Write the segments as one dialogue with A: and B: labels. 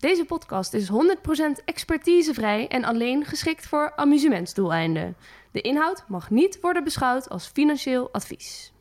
A: Deze podcast is 100% expertisevrij en alleen geschikt voor amusementsdoeleinden. De inhoud mag niet worden beschouwd als financieel advies.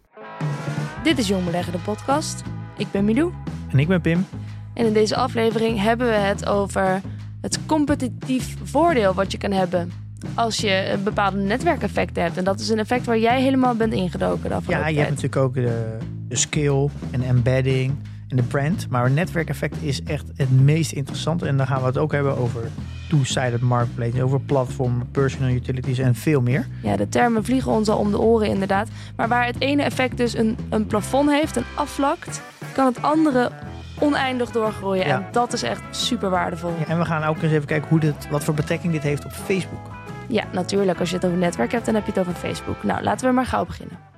A: Dit is Jong Beleggen, de podcast. Ik ben Milou.
B: En ik ben Pim.
A: En in deze aflevering hebben we het over het competitief voordeel wat je kan hebben als je een bepaalde netwerkeffecten hebt. En dat is een effect waar jij helemaal bent ingedoken. De
B: ja, je hebt natuurlijk ook de, de skill en embedding en de brand. Maar netwerkeffect is echt het meest interessante. En dan gaan we het ook hebben over two-sided marketplace, over platformen, personal utilities en veel meer.
A: Ja, de termen vliegen ons al om de oren inderdaad. Maar waar het ene effect dus een, een plafond heeft, een afvlakt, kan het andere oneindig doorgroeien. En dat is echt super waardevol.
B: Ja, en we gaan ook eens even kijken hoe dit, wat voor betrekking dit heeft op Facebook.
A: Ja, natuurlijk. Als je het over netwerk hebt, dan heb je het over Facebook. Nou, laten we maar gauw beginnen.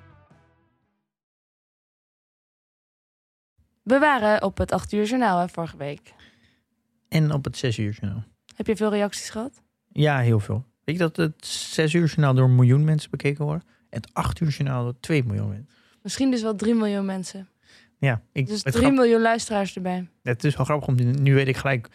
A: We waren op het 8 uur journaal hè, vorige week.
B: En op het 6 uur journaal.
A: Heb je veel reacties gehad?
B: Ja, heel veel. Weet je dat het 6 uur journaal door een miljoen mensen bekeken wordt? En het 8 uur journaal door 2 miljoen mensen.
A: Misschien dus wel 3 miljoen mensen.
B: Ja.
A: Ik, dus 3 miljoen luisteraars erbij.
B: Het is wel grappig, om nu weet ik gelijk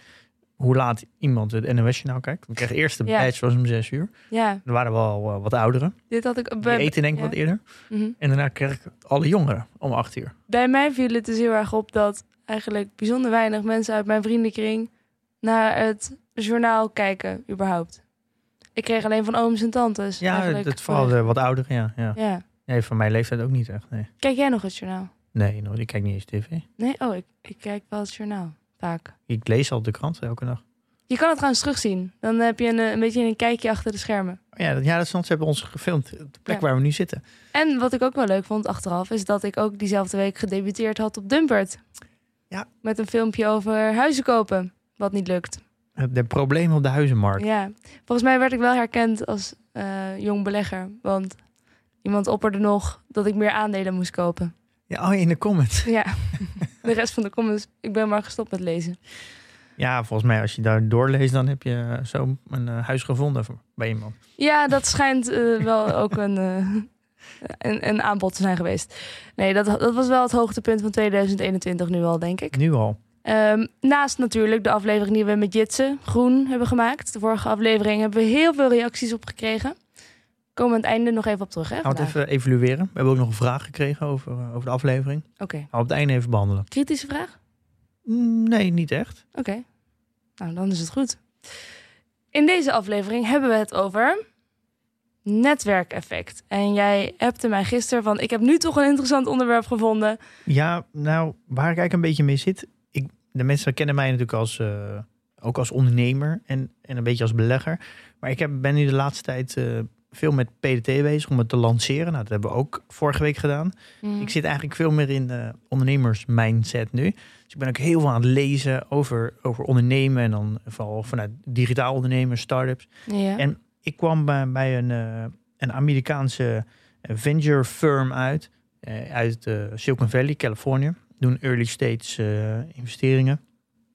B: hoe laat iemand het NOS-journaal kijkt. We kregen eerst de ja. badge, was om zes uur.
A: Ja.
B: Er waren wel uh, wat ouderen.
A: Dit had ik...
B: Die eten denk ik wat eerder. Mm -hmm. En daarna kreeg ik alle jongeren om acht uur.
A: Bij mij viel het dus heel erg op dat eigenlijk bijzonder weinig mensen uit mijn vriendenkring naar het journaal kijken, überhaupt. Ik kreeg alleen van ooms en tantes.
B: Ja, dat vooral de wat ouderen, ja. ja.
A: ja.
B: Nee, van mijn leeftijd ook niet echt, nee.
A: Kijk jij nog het journaal?
B: Nee, no, ik kijk niet eens tv.
A: Nee? Oh, ik, ik kijk wel het journaal. Vaak.
B: Ik lees al de krant elke dag.
A: Je kan het trouwens terugzien. Dan heb je een, een beetje een kijkje achter de schermen.
B: Ja, dat, ja, dat ze hebben ons gefilmd. De plek waar we nu zitten.
A: En wat ik ook wel leuk vond achteraf... is dat ik ook diezelfde week gedebuteerd had op Dumpert.
B: Ja.
A: Met een filmpje over huizen kopen. Wat niet lukt.
B: De problemen op de huizenmarkt.
A: Ja. Volgens mij werd ik wel herkend als uh, jong belegger. Want iemand opperde nog dat ik meer aandelen moest kopen.
B: Ja, oh, in de comments.
A: Ja, de rest van de comments. Ik ben maar gestopt met lezen.
B: Ja, volgens mij als je daar doorleest, dan heb je zo een uh, huis gevonden bij iemand.
A: Ja, dat schijnt uh, wel ook een, uh, een, een, aanbod te zijn geweest. Nee, dat, dat was wel het hoogtepunt van 2021 nu al, denk ik.
B: Nu al.
A: Um, naast natuurlijk de aflevering die we met Jitse Groen hebben gemaakt. De vorige aflevering hebben we heel veel reacties op gekregen. Komen we aan het einde nog even op terug. Hè,
B: Gaan we het even evalueren. We hebben ook nog een vraag gekregen over, over de aflevering.
A: Oké. Okay.
B: Op het einde even behandelen.
A: Kritische vraag?
B: Nee, niet echt.
A: Oké. Okay. Nou, dan is het goed. In deze aflevering hebben we het over netwerkeffect. En jij appte mij gisteren van... ik heb nu toch een interessant onderwerp gevonden.
B: Ja, nou, waar ik eigenlijk een beetje mee zit... Ik, de mensen kennen mij natuurlijk als, uh, ook als ondernemer en, en een beetje als belegger. Maar ik heb, ben nu de laatste tijd... Uh, veel met PDT bezig om het te lanceren. Nou, dat hebben we ook vorige week gedaan. Mm. Ik zit eigenlijk veel meer in de ondernemers-mindset nu. Dus ik ben ook heel veel aan het lezen over, over ondernemen. En dan vooral vanuit digitaal ondernemen, start-ups.
A: Ja.
B: En ik kwam bij, bij een, uh, een Amerikaanse venture firm uit. Uit Silicon Valley, Californië. Doen early stage investeringen.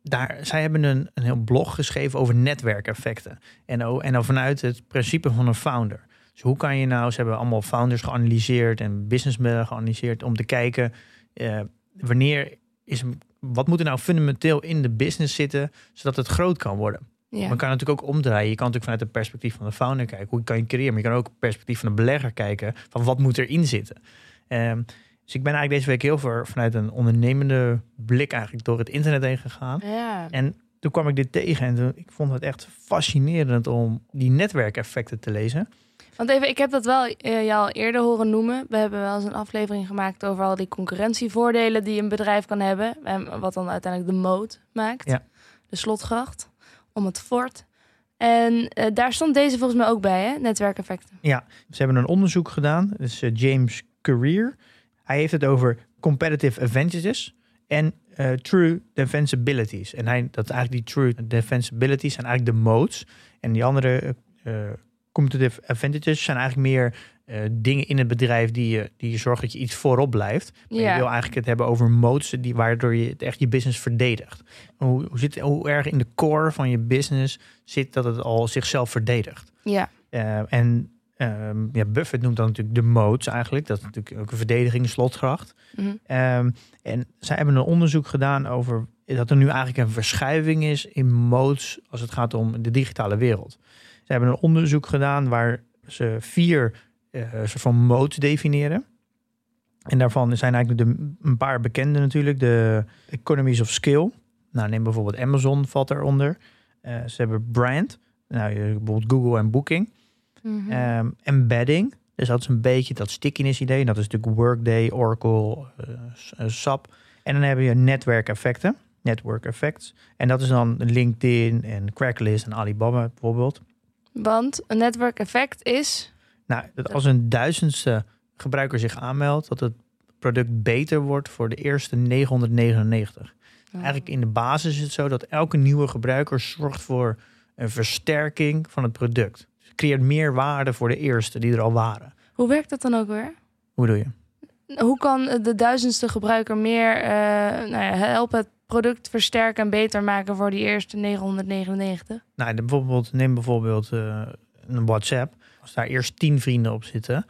B: Daar, zij hebben een, een heel blog geschreven over netwerkeffecten. En, en dan vanuit het principe van een founder. Dus hoe kan je nou, ze hebben allemaal founders geanalyseerd en businessmodellen geanalyseerd om te kijken uh, wanneer is, wat moet er nou fundamenteel in de business zitten zodat het groot kan worden.
A: Ja.
B: Man kan natuurlijk ook omdraaien. Je kan natuurlijk vanuit het perspectief van de founder kijken. Hoe kan je creëren? Maar je kan ook het perspectief van de belegger kijken. Van wat moet erin zitten? Um, dus ik ben eigenlijk deze week heel veel vanuit een ondernemende blik eigenlijk door het internet heen gegaan.
A: Ja.
B: En toen kwam ik dit tegen en toen, ik vond het echt fascinerend om die netwerkeffecten te lezen.
A: Want even, ik heb dat wel uh, jou al eerder horen noemen. We hebben wel eens een aflevering gemaakt over al die concurrentievoordelen die een bedrijf kan hebben. En wat dan uiteindelijk de moot maakt.
B: Ja.
A: De slotgracht om het fort. En uh, daar stond deze volgens mij ook bij, hè? netwerkeffecten.
B: Ja, ze hebben een onderzoek gedaan. Dus uh, James Career. Hij heeft het over competitive advantages en uh, true defensibilities. En hij, dat eigenlijk die true defensibilities zijn eigenlijk de modes. En die andere uh, competitive advantages zijn eigenlijk meer uh, dingen in het bedrijf die je, die je zorgt dat je iets voorop blijft. Maar je wil eigenlijk het hebben over modes die, waardoor je het echt je business verdedigt. Hoe, hoe, zit, hoe erg in de core van je business zit dat het al zichzelf verdedigt.
A: Ja,
B: en ehm, ja, Buffett noemt dan natuurlijk de moats eigenlijk. Dat is natuurlijk ook een verdediging, slotgracht.
A: Mhm.
B: Ehm, en zij hebben een onderzoek gedaan over dat er nu eigenlijk een verschuiving is in modes als het gaat om de digitale wereld. Ze hebben een onderzoek gedaan waar ze vier eh soort van modes definiëren. En daarvan zijn eigenlijk de, een paar bekende natuurlijk. De economies of skill. Nou, neem bijvoorbeeld Amazon valt daaronder. Eh, ze hebben brand. Nou, je- bijvoorbeeld Google en Booking.
A: Mhm.
B: Ehm, embedding. Dus dat is een beetje dat stickiness idee. Dat is natuurlijk Workday, Oracle, eh, eh, SAP. En dan heb je netwerkeffecten. Network effects. En dat is dan LinkedIn en Craigslist en Alibaba bijvoorbeeld.
A: Want een netwerkeffect is...
B: Nou, dat als een duizendste gebruiker zich aanmeldt, dat het product beter wordt voor de eerste 999. Eigenlijk in de basis is het zo dat elke nieuwe gebruiker zorgt voor een versterking van het product. Creëert meer waarde voor de eerste die er al waren.
A: Hoe werkt dat dan ook weer?
B: Hoe doe je?
A: Hoe kan de duizendste gebruiker meer eh, nou ja, helpen het product versterken en beter maken voor die eerste 999?
B: Nou, bijvoorbeeld, neem bijvoorbeeld eh, een WhatsApp. Als daar eerst tien vrienden op zitten,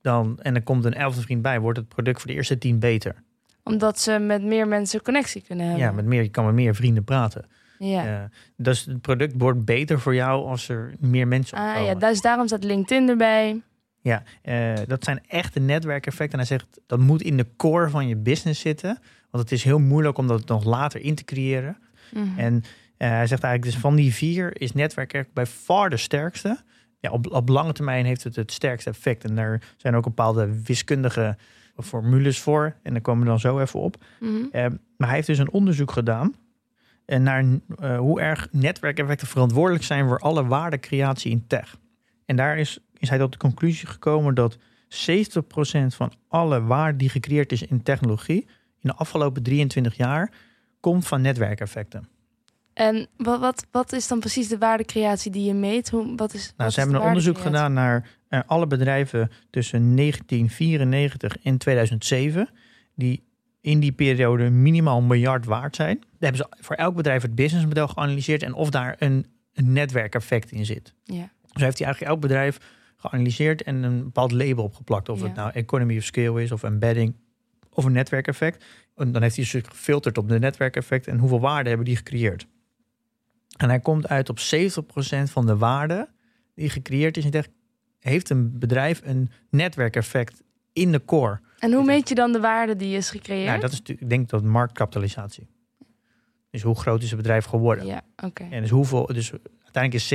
B: dan, en er komt een elfde vriend bij, wordt het product voor de eerste tien beter.
A: Omdat ze met meer mensen connectie kunnen hebben.
B: Ja, met meer, je kan met meer vrienden praten.
A: Ja.
B: Dus het product wordt beter voor jou als er meer mensen op
A: Ah
B: komen.
A: ja, dus daarom staat LinkedIn erbij.
B: Ja, eh, dat zijn echte netwerkeffecten. En hij zegt dat moet in de core van je business zitten. Want het is heel moeilijk om dat nog later in te creëren.
A: Mhm.
B: En eh, hij zegt eigenlijk, dus van die vier is netwerk bij far de sterkste. Ja, op, op lange termijn heeft het het sterkste effect. En daar zijn ook bepaalde wiskundige formules voor. En daar komen we dan zo even op.
A: Mhm.
B: Eh, maar hij heeft dus een onderzoek gedaan eh, naar eh, hoe erg netwerkeffecten verantwoordelijk zijn voor alle waardecreatie in tech. En daar is, is hij tot de conclusie gekomen dat 70% van alle waarde die gecreëerd is in technologie in de afgelopen 23 jaar komt van netwerkeffecten.
A: En wat, wat, wat is dan precies de waardecreatie die je meet? Hoe, wat is,
B: Nou,
A: wat
B: ze
A: is
B: hebben een onderzoek gedaan naar eh, alle bedrijven tussen 1994 en 2007, die in die periode minimaal een miljard waard zijn. Daar hebben ze voor elk bedrijf het businessmodel geanalyseerd en of daar een, een netwerkeffect in zit.
A: Ja.
B: Dus heeft hij eigenlijk elk bedrijf geanalyseerd en een bepaald label opgeplakt. Of het nou economy of scale is, of embedding, of een netwerkeffect. En dan heeft hij dus gefilterd op de netwerkeffect en hoeveel waarde hebben die gecreëerd. En hij komt uit op 70% van de waarde die gecreëerd is tech, heeft een bedrijf een netwerkeffect in de core.
A: En hoe meet je dan de waarde die is gecreëerd?
B: Nou, dat is natuurlijk, ik denk dat marktkapitalisatie. Dus hoe groot is het bedrijf geworden?
A: Ja, oké.
B: En dus hoeveel, dus uiteindelijk is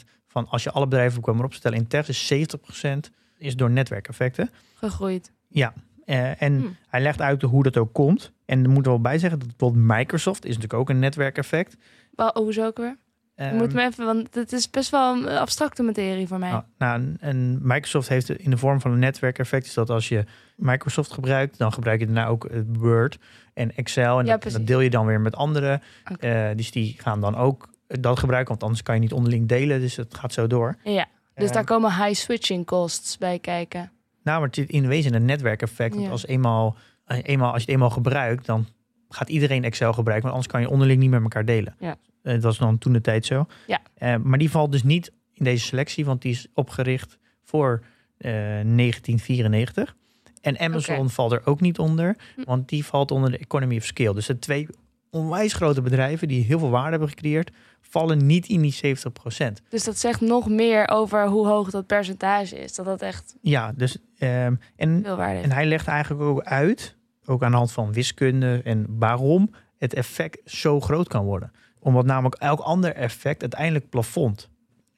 B: 70% van als je alle bedrijven kwam erop stellen in tech, is 70% is door netwerkeffecten.
A: Gegroeid.
B: Ja, eh, en
A: Hmm.
B: hij legt uit hoe dat ook komt. En er moet er wel bij zeggen dat bijvoorbeeld Microsoft is natuurlijk ook een netwerkeffect.
A: Wel, hoezo ook weer?
B: Ehm,
A: moet me even, want het is best wel een abstracte materie voor mij.
B: Nou, nou, en- Microsoft heeft in de vorm van een netwerkeffect. Is dat als je Microsoft gebruikt, dan gebruik je daarna ook het Word en Excel. En
A: Ja,
B: dat, deel je dan weer met anderen. Eh, dus die gaan dan ook dat gebruiken, want anders kan je niet onderling delen. Dus het gaat zo door.
A: Ja, dus
B: Ehm,
A: daar komen high switching costs bij kijken.
B: Nou, maar het is in wezen een netwerkeffect. Want
A: Ja.
B: als, eenmaal, eh, eenmaal, als je het eenmaal gebruikt, dan gaat iedereen Excel gebruiken. Want anders kan je onderling niet met elkaar delen.
A: Ja.
B: Eh, dat was dan toen de tijd zo.
A: Ja.
B: Eh, maar die valt dus niet in deze selectie, want die is opgericht voor eh, 1994. En Amazon valt er ook niet onder,
A: Hm.
B: want die valt onder de economy of scale. Dus de twee onwijs grote bedrijven die heel veel waarde hebben gecreëerd, vallen niet in die 70%.
A: Dus dat zegt nog meer over hoe hoog dat percentage is. Dat dat echt
B: Ja, dus ehm, en
A: veel waarde
B: En hij legt eigenlijk ook uit, ook aan de hand van wiskunde en waarom het effect zo groot kan worden. Omdat namelijk elk ander effect uiteindelijk plafond.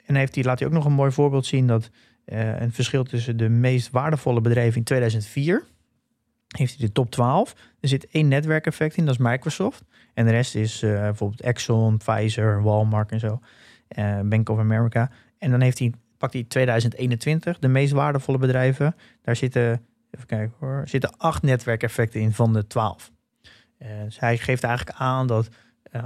B: En heeft hij, laat hij ook nog een mooi voorbeeld zien dat eh, een verschil tussen de meest waardevolle bedrijven in 2004 heeft hij de top 12. Er zit één netwerkeffect in, dat is Microsoft. En de rest is eh, bijvoorbeeld Exxon, Pfizer, Walmart en zo. Eh, Bank of America. En dan heeft hij, pakt hij 2021, de meest waardevolle bedrijven. Daar zitten Even kijken hoor. Zitten acht netwerkeffecten in van de twaalf. Eh, dus hij geeft eigenlijk aan dat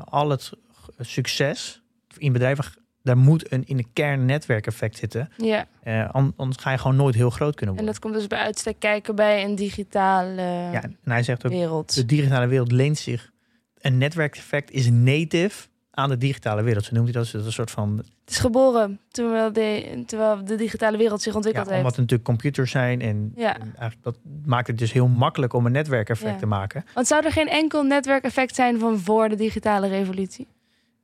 B: al het succes in bedrijven, daar moet een in de kern netwerkeffect zitten.
A: Ja,
B: Eh, an- anders ga je gewoon nooit heel groot kunnen
A: en
B: worden.
A: dat komt dus bij uitstek kijken bij een digitale
B: ja, en hij zegt ook,
A: wereld.
B: de digitale wereld leent zich. Een netwerkeffect is native aan de digitale wereld. Zo noemt hij dat. Dus dat is een soort van
A: Het is geboren terwijl de, terwijl de digitale wereld zich
B: Ja,
A: ontwikkeld
B: omdat
A: heeft.
B: het natuurlijk computers zijn. En,
A: Ja.
B: en eigenlijk dat maakt het dus heel makkelijk om een netwerkeffect
A: Ja.
B: te maken.
A: Want zou er geen enkel netwerkeffect zijn van voor de digitale revolutie?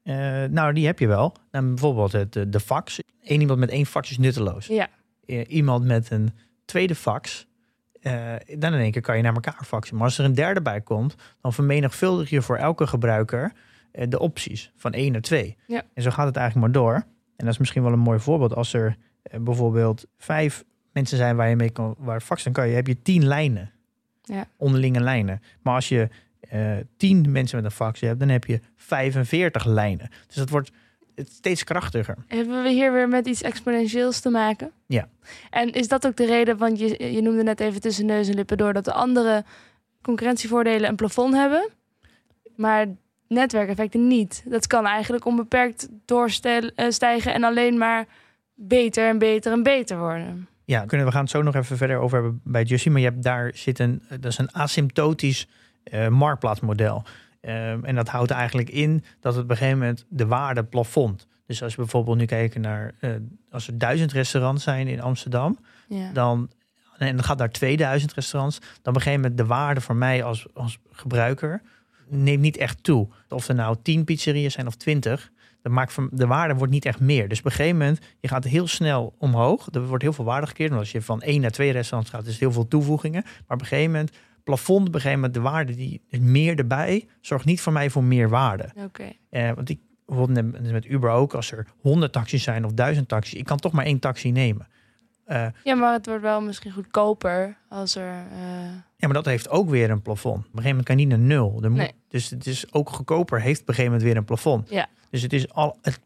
B: Eh, nou, die heb je wel. Nou, bijvoorbeeld het, eh, de fax. Eén iemand met één fax is nutteloos.
A: Ja.
B: Eh, iemand met een tweede fax. dan in één keer kan je naar elkaar faxen. Maar als er een derde bij komt, dan vermenigvuldig je voor elke gebruiker de opties van één naar twee.
A: Ja.
B: En zo gaat het eigenlijk maar door. En dat is misschien wel een mooi voorbeeld. Als er bijvoorbeeld vijf mensen zijn waar je mee kan waar faxen kan je, heb je tien lijnen.
A: Ja.
B: Onderlinge lijnen. Maar als je eh tien mensen met een fax hebt, dan heb je 45 lijnen. Dus dat wordt het steeds krachtiger.
A: Hebben we hier weer met iets exponentieels te maken?
B: Ja.
A: En is dat ook de reden, want je, je noemde net even tussen neus en lippen door... dat de andere concurrentievoordelen een plafond hebben, maar netwerkeffecten niet. Dat kan eigenlijk onbeperkt doorstijgen en alleen maar beter en beter en beter worden.
B: Ja, kunnen we gaan het zo nog even verder over hebben bij Jussie. Maar je hebt daar zit een, dat is een asymptotisch eh, marktplaatsmodel. Ehm, en dat houdt eigenlijk in dat het op een gegeven moment de waarde plafond. Dus als we bijvoorbeeld nu kijken naar eh, als er duizend restaurants zijn in Amsterdam,
A: Ja.
B: dan en dan gaat naar 2000 restaurants, dan op een gegeven moment de waarde voor mij als, als gebruiker neemt niet echt toe. Of er nou 10 pizzerieën zijn of 20, dat maakt van, de waarde wordt niet echt meer. Dus op een gegeven moment, je gaat heel snel omhoog. Er wordt heel veel waarde gekeerd. Want als je van één naar twee restaurants gaat, is het heel veel toevoegingen. Maar op een gegeven moment, plafond, op een gegeven moment, de waarde die meer erbij, zorgt niet voor mij voor meer waarde.
A: Oké.
B: Eh, want ik bijvoorbeeld met- Uber ook, als er 100 taxis zijn of 1000 taxis, ik kan toch maar één taxi nemen. Eh,
A: Ja, maar het wordt wel misschien goedkoper als er... eh,
B: Ja, maar dat heeft ook weer een plafond. Op een gegeven moment kan je niet naar nul. Er moet,
A: Nee.
B: Dus het is ook goedkoper, heeft op een gegeven moment weer een plafond.
A: Ja.
B: Dus het is al, het,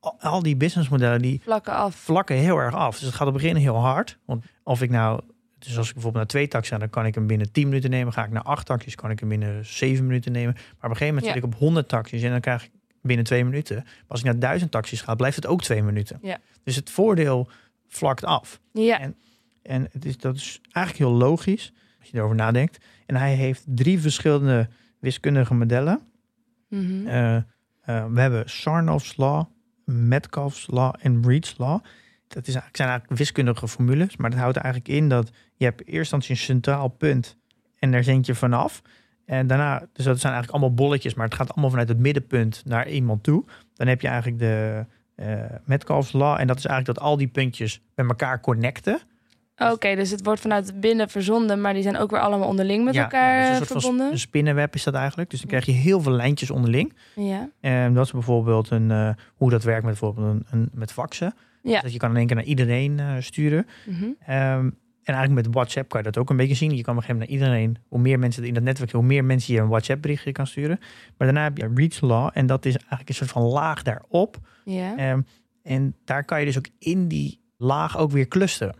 B: al, al die businessmodellen die
A: vlakken af.
B: vlakken heel erg af. Dus het gaat op het begin heel hard. Want of ik nou, dus als ik bijvoorbeeld naar twee taxis ga, dan kan ik hem binnen 10 minuten nemen. Ga ik naar acht taxis, kan ik hem binnen 7 minuten nemen. Maar op een gegeven moment
A: Ja.
B: zit ik op 100 taxis en dan krijg ik binnen twee minuten. Maar als ik naar 1000 taxis ga, blijft het ook twee minuten.
A: Ja.
B: Dus het voordeel vlakt af.
A: Ja.
B: En- En het is, dat is eigenlijk heel logisch als je erover nadenkt. En hij heeft drie verschillende wiskundige modellen.
A: Mhm.
B: Eh, eh, we hebben Sarnoff's Law, Metcalfe's Law en Reed's Law. Dat is zijn eigenlijk wiskundige formules, maar dat houdt eigenlijk in dat je hebt eerst instantie een centraal punt en daar zend je vanaf. En daarna, dus dat zijn eigenlijk allemaal bolletjes, maar het gaat allemaal vanuit het middenpunt naar iemand toe. Dan heb je eigenlijk de eh Metcalfe's Law en dat is eigenlijk dat al die puntjes bij elkaar connecten.
A: Oké, dus het wordt vanuit binnen verzonden, maar die zijn ook weer allemaal onderling met
B: Ja,
A: elkaar
B: ja, dus een soort van
A: verbonden.
B: een spinnenweb is dat eigenlijk. Dus dan krijg je heel veel lijntjes onderling.
A: Ja.
B: En dat is bijvoorbeeld een, eh, hoe dat werkt met bijvoorbeeld een, een, met faxen.
A: Ja.
B: Dat je kan in één keer naar iedereen eh, sturen.
A: Mhm.
B: Ehm, en eigenlijk met WhatsApp kan je dat ook een beetje zien. Je kan op een gegeven moment naar iedereen, hoe meer mensen in dat netwerk, hoe meer mensen je een WhatsApp berichtje kan sturen. Maar daarna heb je Reach Law en dat is eigenlijk een soort van laag daarop.
A: Ja.
B: Ehm, en daar kan je dus ook in die laag ook weer clusteren.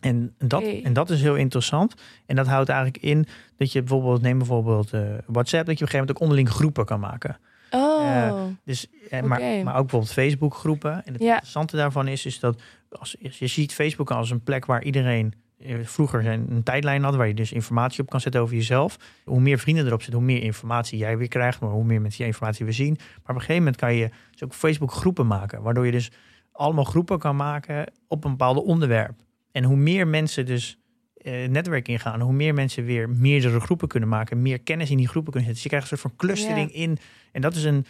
B: En dat, en dat is heel interessant. En dat houdt eigenlijk in dat je bijvoorbeeld, neem bijvoorbeeld eh, WhatsApp, dat je op een gegeven moment ook onderling groepen kan maken.
A: Oh.
B: Dus, eh, maar, maar ook bijvoorbeeld Facebook groepen. En het
A: Ja.
B: interessante daarvan is, is dat als, je ziet Facebook als een plek waar iedereen eh, vroeger zijn een tijdlijn had, waar je dus informatie op kan zetten over jezelf. Hoe meer vrienden erop zitten, hoe meer informatie jij weer krijgt, maar hoe meer mensen je informatie weer zien. Maar op een gegeven moment kan je dus ook Facebook groepen maken, waardoor je dus allemaal groepen kan maken op een bepaald onderwerp. En hoe meer mensen dus eh, netwerk ingaan, hoe meer mensen weer meerdere groepen kunnen maken, meer kennis in die groepen kunnen zetten. Dus je krijgt een soort van clustering in. En dat is een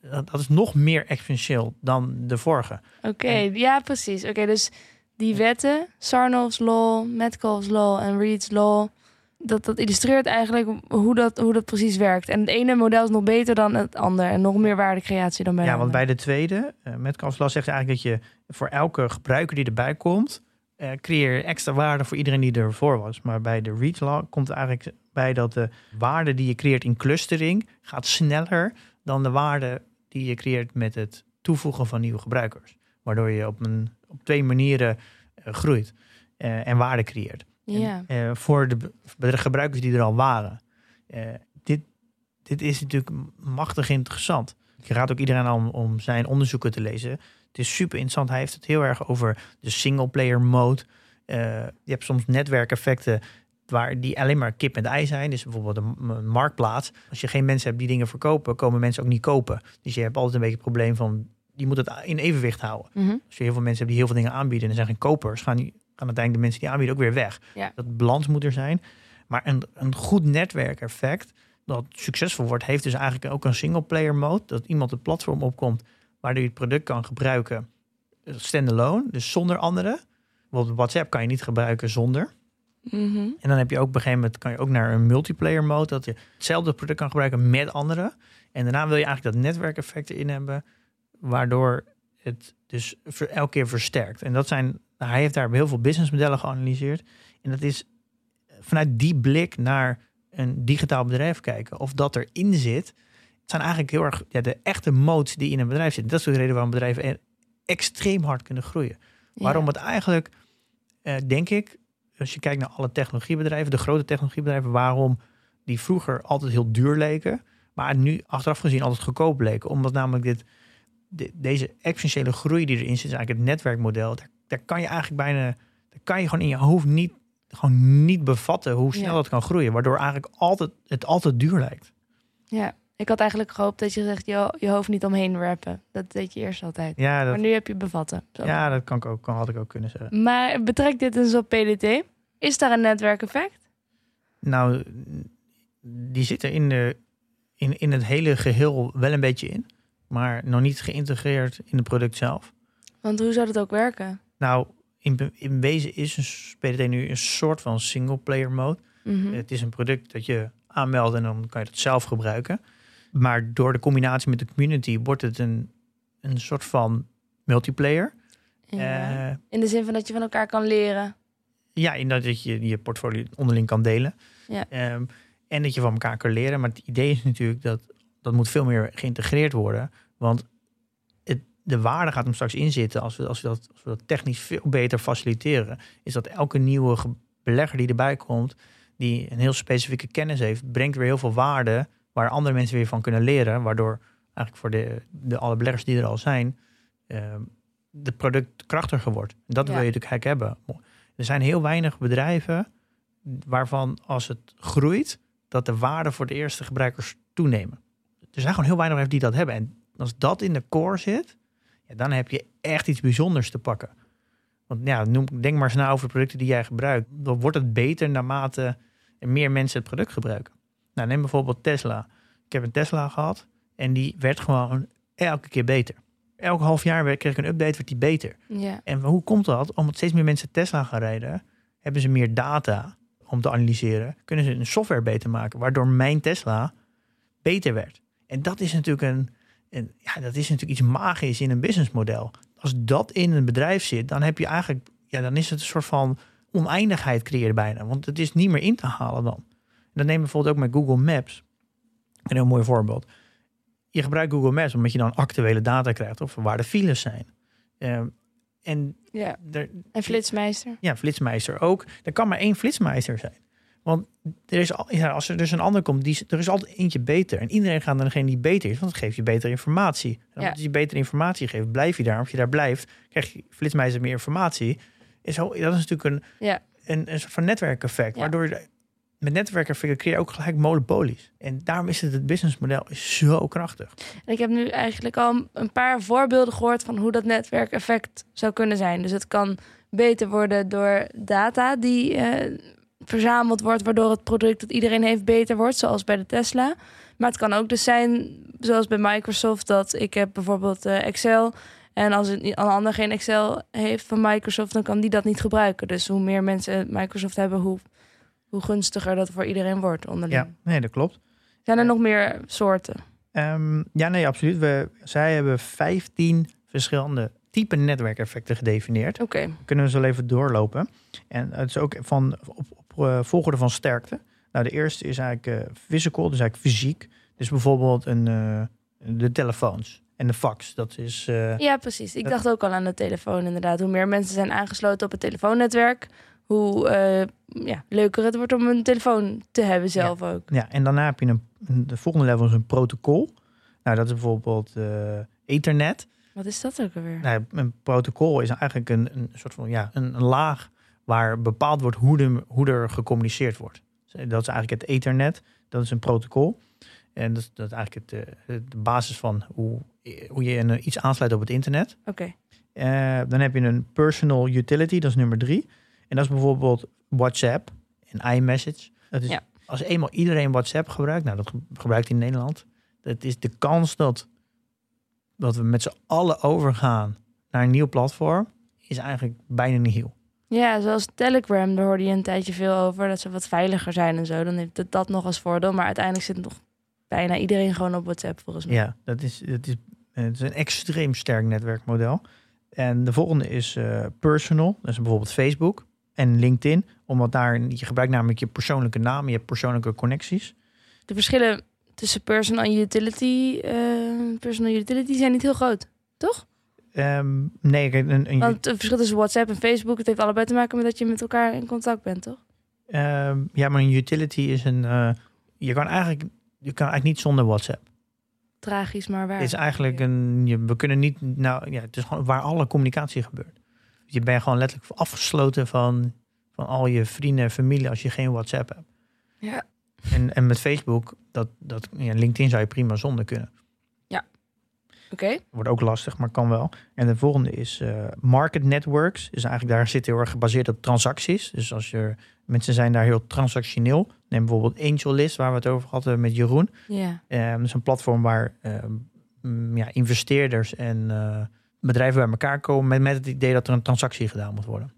B: dat is nog meer exponentieel dan de vorige.
A: Oké, ja, precies. Oké, dus die wetten, Sarnoff's Law, Metcalfe's Law en Reed's Law, dat, dat illustreert eigenlijk hoe dat, hoe dat precies werkt. En het ene model is nog beter dan het andere en nog meer waardecreatie dan bij
B: Ja, want
A: ander.
B: bij de tweede, uh, met Kanslas zegt eigenlijk dat je voor elke gebruiker die erbij komt, eh, creëer extra waarde voor iedereen die ervoor was. Maar bij de reach law komt eigenlijk bij dat de waarde die je creëert in clustering gaat sneller dan de waarde die je creëert met het toevoegen van nieuwe gebruikers. Waardoor je op, een, op twee manieren eh, groeit eh, en waarde creëert.
A: Ja,
B: En, voor de, de gebruikers die er al waren. Dit, dit is natuurlijk machtig interessant. Ik raad ook iedereen aan om, om zijn onderzoeken te lezen. Het is super interessant. Hij heeft het heel erg over de single player mode. Eh, je hebt soms netwerkeffecten waar die alleen maar kip en ei zijn. Dus bijvoorbeeld een, marktplaats. Als je geen mensen hebt die dingen verkopen, komen mensen ook niet kopen. Dus je hebt altijd een beetje het probleem van, je moet het in evenwicht houden.
A: Mhm.
B: Als je heel veel mensen hebt die heel veel dingen aanbieden en er zijn geen kopers, gaan, die, gaan uiteindelijk de mensen die aanbieden ook weer weg.
A: Ja.
B: Dat balans moet er zijn. Maar een, een goed netwerkeffect dat succesvol wordt, heeft dus eigenlijk ook een single player mode. Dat iemand het platform opkomt waardoor je het product kan gebruiken eh, standalone, dus zonder anderen. Bijvoorbeeld WhatsApp kan je niet gebruiken zonder.
A: Mhm.
B: En dan heb je ook op een gegeven moment kan je ook naar een multiplayer mode dat je hetzelfde product kan gebruiken met anderen. En daarna wil je eigenlijk dat netwerkeffect erin hebben, waardoor het dus elke keer versterkt. En dat zijn, hij heeft daar heel veel businessmodellen geanalyseerd. En dat is vanuit die blik naar een digitaal bedrijf kijken. Of dat erin zit. Zijn eigenlijk heel erg ja, de echte modes die in een bedrijf zitten. Dat is de reden waarom bedrijven e- extreem hard kunnen groeien. Waarom het eigenlijk, eh, denk ik, als je kijkt naar alle technologiebedrijven, de grote technologiebedrijven, waarom die vroeger altijd heel duur leken, maar nu achteraf gezien altijd goedkoop leken. Omdat namelijk dit, de- deze exponentiële groei die erin zit, is eigenlijk het netwerkmodel. Daar, daar kan je eigenlijk bijna, daar kan je gewoon in je hoofd niet, gewoon niet bevatten hoe snel
A: Ja.
B: dat kan groeien. Waardoor eigenlijk altijd, het altijd duur lijkt.
A: Ja, ik had eigenlijk gehoopt dat je zegt, je, je hoofd niet omheen werpen. Dat deed je eerst altijd.
B: Ja,
A: Maar nu heb je bevatten. Zo.
B: ja, dat kan ik ook, kan, had ik ook kunnen zeggen.
A: Maar betrek dit eens op PDT. Is daar een netwerkeffect?
B: Nou, die zitten in, de, in, in het hele geheel wel een beetje in. Maar nog niet geïntegreerd in het product zelf.
A: Want hoe zou dat ook werken?
B: Nou, in, in wezen is een PDT nu een soort van single player mode.
A: Mhm.
B: Het is een product dat je aanmeldt en dan kan je het zelf gebruiken. Maar door de combinatie met de community wordt het een, een soort van multiplayer.
A: Ja.
B: Eh,
A: In de zin van dat je van elkaar kan leren.
B: Ja, in dat je je portfolio onderling kan delen.
A: Ja.
B: Ehm, en dat je van elkaar kan leren. Maar het idee is natuurlijk dat dat moet veel meer geïntegreerd worden. Want het, de waarde gaat hem straks inzitten als we, als, we dat, als we dat technisch veel beter faciliteren. Is dat elke nieuwe ge- belegger die erbij komt, die een heel specifieke kennis heeft, brengt weer heel veel waarde waar andere mensen weer van kunnen leren. Waardoor eigenlijk voor de, de alle beleggers die er al zijn, ehm het product krachtiger wordt. En dat
A: Ja.
B: wil je natuurlijk hebben. Er zijn heel weinig bedrijven waarvan als het groeit, dat de waarde voor de eerste gebruikers toenemen. Er zijn gewoon heel weinig bedrijven die dat hebben. En als dat in de core zit, ja, dan heb je echt iets bijzonders te pakken. Want ja, noem, denk maar eens na over de producten die jij gebruikt. Dan wordt het beter naarmate er meer mensen het product gebruiken. Nou, neem bijvoorbeeld Tesla. Ik heb een Tesla gehad en die werd gewoon elke keer beter. Elk half jaar kreeg ik een update, werd die beter.
A: Ja.
B: En hoe komt dat? Omdat steeds meer mensen Tesla gaan rijden, hebben ze meer data om te analyseren. Kunnen ze een software beter maken, waardoor mijn Tesla beter werd. En dat is natuurlijk een, een ja, dat is natuurlijk iets magisch in een businessmodel. Als dat in een bedrijf zit, dan heb je eigenlijk, ja, dan is het een soort van oneindigheid creëren bijna. Want het is niet meer in te halen dan. En dan neem je bijvoorbeeld ook met Google Maps. Een heel mooi voorbeeld. Je gebruikt Google Maps omdat je dan actuele data krijgt over waar de files zijn. Ehm, en
A: ja.
B: er,
A: En flitsmeister?
B: ja, flitsmeister ook. Er kan maar één flitsmeister zijn. Want er is al, ja, als er dus een ander komt, die, is- er is altijd eentje beter. En iedereen gaat naar degene die beter is, want dat geeft je betere informatie. En
A: Ja.
B: als je betere informatie geeft, blijf je daar. Als je daar blijft, krijg je flitsmeister meer informatie. Zo, dat is natuurlijk een,
A: Ja.
B: een, een soort van netwerkeffect. Waardoor je, met creëer je ook gelijk monopolies. En daarom is het, het businessmodel zo krachtig.
A: En ik heb nu eigenlijk al een paar voorbeelden gehoord van hoe dat netwerkeffect zou kunnen zijn. Dus het kan beter worden door data die eh, verzameld wordt, waardoor het product dat iedereen heeft beter wordt, zoals bij de Tesla. Maar het kan ook dus zijn, zoals bij Microsoft, dat ik heb bijvoorbeeld eh, Excel. En als een ander geen Excel heeft van Microsoft, dan kan die dat niet gebruiken. Dus hoe meer mensen Microsoft hebben, hoe, hoe gunstiger dat voor iedereen wordt onderling.
B: Ja, nee, dat klopt.
A: Zijn er nog meer soorten?
B: Ehm, ja, nee, absoluut. We, zij hebben 15 verschillende type netwerkeffecten gedefinieerd.
A: Oké.
B: Kunnen we zo even doorlopen. En het is ook van, op, op eh, volgorde van sterkte. Nou, de eerste is eigenlijk eh, physical, dus eigenlijk fysiek. Dus bijvoorbeeld een, eh, de telefoons en de fax. Dat is... eh,
A: Ja, precies. Ik
B: Dat-
A: dacht ook al aan de telefoon, inderdaad. Hoe meer mensen zijn aangesloten op het telefoonnetwerk, hoe eh, ja, leuker het wordt om een telefoon te hebben zelf ook.
B: Ja, en daarna heb je een, de volgende level is een protocol. Nou, dat is bijvoorbeeld eh, Ethernet.
A: Wat is dat ook alweer?
B: Nou, een protocol is eigenlijk een, een soort van ja, een, een laag waar bepaald wordt hoe, de, hoe er gecommuniceerd wordt. Dat is eigenlijk het Ethernet. Dat is een protocol. En dat is, dat is eigenlijk het, eh, de basis van hoe, hoe je een, iets aansluit op het internet.
A: Oké.
B: Eh, dan heb je een personal utility, dat is nummer drie. En dat is bijvoorbeeld WhatsApp en iMessage. Dat is,
A: Ja.
B: Als eenmaal iedereen WhatsApp gebruikt, nou dat ge- gebruikt in Nederland, dat is de kans dat, dat we met z'n allen overgaan naar een nieuw platform, is eigenlijk bijna niet heel.
A: Ja, zoals Telegram, daar hoorde je een tijdje veel over. Dat ze wat veiliger zijn en zo. Dan heeft het dat nog als voordeel. Maar uiteindelijk zit nog bijna iedereen gewoon op WhatsApp, volgens mij.
B: Ja, dat is, dat is, het is een extreem sterk netwerkmodel. En de volgende is eh, personal, dat is bijvoorbeeld Facebook en LinkedIn, omdat daar je gebruikt namelijk je persoonlijke naam, je hebt persoonlijke connecties.
A: De verschillen tussen personal en utility, eh, personal utility zijn niet heel groot, toch?
B: Ehm, nee, een,
A: Want het verschil tussen WhatsApp en Facebook, het heeft allebei te maken met dat je met elkaar in contact bent, toch?
B: ehm, ja, maar een utility is een. eh, je kan eigenlijk, je kan eigenlijk niet zonder WhatsApp.
A: Tragisch, maar waar.
B: Het is eigenlijk een. Je, we kunnen niet. Nou ja, het is gewoon waar alle communicatie gebeurt. Je bent gewoon letterlijk afgesloten van, van al je vrienden en familie als je geen WhatsApp hebt.
A: Ja.
B: En, en met Facebook, dat, dat, ja, LinkedIn zou je prima zonder kunnen.
A: Oké.
B: Wordt ook lastig, maar kan wel. En de volgende is eh, market networks. Dus eigenlijk daar zit heel erg gebaseerd op transacties. Dus als je mensen zijn daar heel transactioneel. Neem bijvoorbeeld AngelList, waar we het over hadden met Jeroen.
A: Ja.
B: Eh, dat is een platform waar eh, mm, ja, investeerders en eh, bedrijven bij elkaar komen met, met het idee dat er een transactie gedaan moet worden.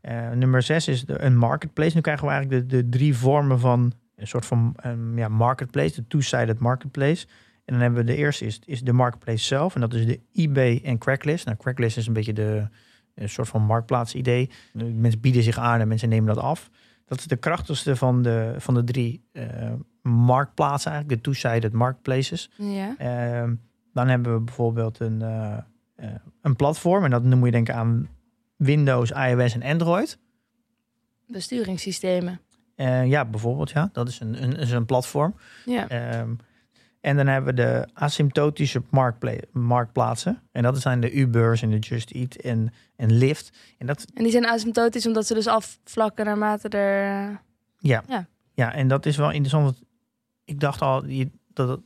B: Eh, nummer zes is de, een marketplace. Nu krijgen we eigenlijk de, de drie vormen van een soort van ehm, ja, marketplace, de two-sided marketplace. En dan hebben we de eerste is, is de marketplace zelf. En dat is de eBay en Craigslist. Nou, Craigslist is een beetje de een soort van marktplaatsidee. De Mensen bieden zich aan en mensen nemen dat af. Dat is de krachtigste van de, van de drie eh, marktplaatsen eigenlijk. De two-sided marketplaces.
A: Ja.
B: Ehm, dan hebben we bijvoorbeeld een, eh, een platform. En dat noem je denken aan Windows, iOS en Android.
A: Besturingssystemen.
B: Eh, ja, bijvoorbeeld, ja. Dat is een, een, is een platform.
A: Ja.
B: Ehm, en dan hebben we de asymptotische marktpla- marktplaatsen. En dat zijn de Ubers en de Just Eat en, en Lyft. En dat,
A: En die zijn asymptotisch omdat ze dus afvlakken naarmate er... eh,
B: ja.
A: Ja.
B: ja, en dat is wel interessant. Want ik dacht al dat het,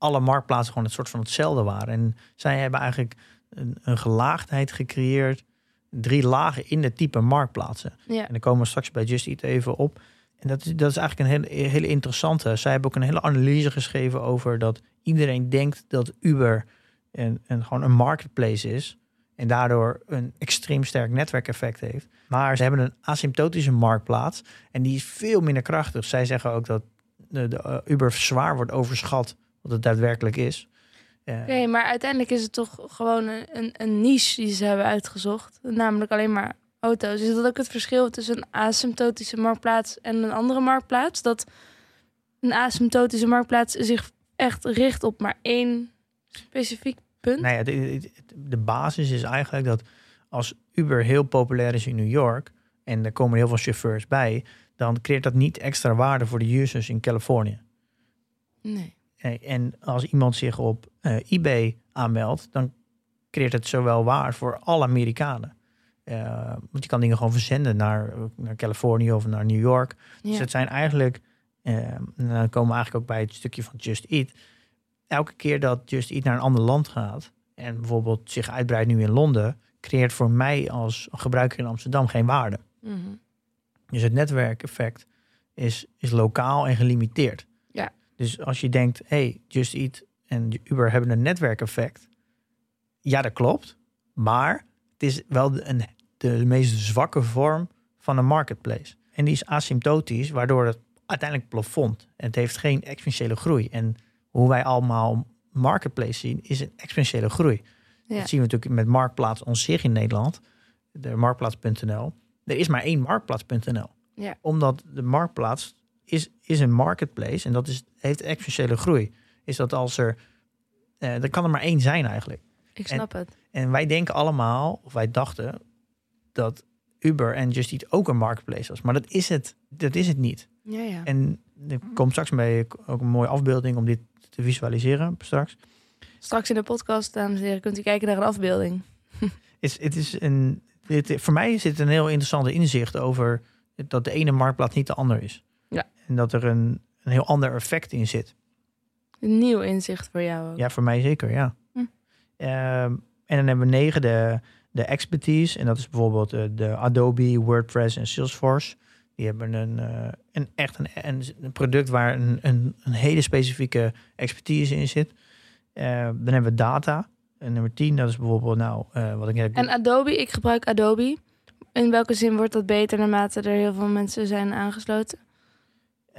B: alle marktplaatsen gewoon het soort van hetzelfde waren. En zij hebben eigenlijk een, een gelaagdheid gecreëerd. Drie lagen in de type marktplaatsen.
A: Ja.
B: En daar komen we straks bij Just Eat even op. En dat is, dat is eigenlijk een hele, hele interessante. Zij hebben ook een hele analyse geschreven over dat iedereen denkt dat Uber een, een, gewoon een marketplace is. En daardoor een extreem sterk netwerkeffect heeft. Maar ze hebben een asymptotische marktplaats. En die is veel minder krachtig. Zij zeggen ook dat de, de, eh, Uber zwaar wordt overschat. Wat het daadwerkelijk is.
A: Oké, maar uiteindelijk is het toch gewoon een, een, een niche die ze hebben uitgezocht. Namelijk alleen maar auto's. Is dat ook het verschil tussen een asymptotische marktplaats en een andere marktplaats? Dat een asymptotische marktplaats zich echt richt op maar één specifiek punt?
B: Nou ja, de- de basis is eigenlijk dat als Uber heel populair is in New York en er komen heel veel chauffeurs bij, dan creëert dat niet extra waarde voor de users in Californië.
A: Nee.
B: Eh, En als iemand zich op eh, eBay aanmeldt, dan creëert het zowel waarde voor alle Amerikanen. Eh, want je kan dingen gewoon verzenden naar, naar Californië of naar New York. Dus het zijn eigenlijk, eh, en dan komen we eigenlijk ook bij het stukje van Just Eat. Elke keer dat Just Eat naar een ander land gaat en bijvoorbeeld zich uitbreidt nu in Londen, creëert voor mij als gebruiker in Amsterdam geen waarde.
A: Mhm.
B: Dus het netwerkeffect is, is lokaal en gelimiteerd. Dus als je denkt, hey, Just Eat en Uber hebben een netwerkeffect. Ja, dat klopt. Maar het is wel de, een, de meest zwakke vorm van een marketplace. En die is asymptotisch, waardoor het uiteindelijk plafond. En het heeft geen exponentiële groei. En hoe wij allemaal marketplace zien, is een exponentiële groei.
A: Ja.
B: Dat zien we natuurlijk met Marktplaats ons zich in Nederland. De Marktplaats.nl. Er is maar één Marktplaats.nl.
A: Ja.
B: Omdat de Marktplaats is, is een marketplace en dat is, heeft exponentiële groei. Is dat als er... eh er kan er maar één zijn eigenlijk.
A: Ik snap het.
B: En wij denken allemaal, of wij dachten, dat Uber en Just Eat ook een marketplace was. Maar dat is het, dat is het niet.
A: Ja, ja.
B: En er komt straks mee ook een mooie afbeelding om dit te visualiseren straks.
A: Straks in de podcast, dames en heren, kunt u kijken naar een afbeelding.
B: Het is, het is een, dit, voor mij zit een heel interessante inzicht over dat de ene marktplaats niet de ander is.
A: Ja.
B: En dat er een, een heel ander effect in zit.
A: Een nieuw inzicht voor jou ook.
B: Ja, voor mij zeker, ja.
A: Hm.
B: Ehm, en dan hebben we negen de, de expertise. En dat is bijvoorbeeld eh, de Adobe, WordPress en Salesforce. Die hebben een, eh, een echt een, een, een product waar een, een, een hele specifieke expertise in zit. Eh, dan hebben we data. En nummer 10, dat is bijvoorbeeld nou, eh, wat ik net...
A: En Adobe, ik gebruik Adobe. In welke zin wordt dat beter naarmate er heel veel mensen zijn aangesloten?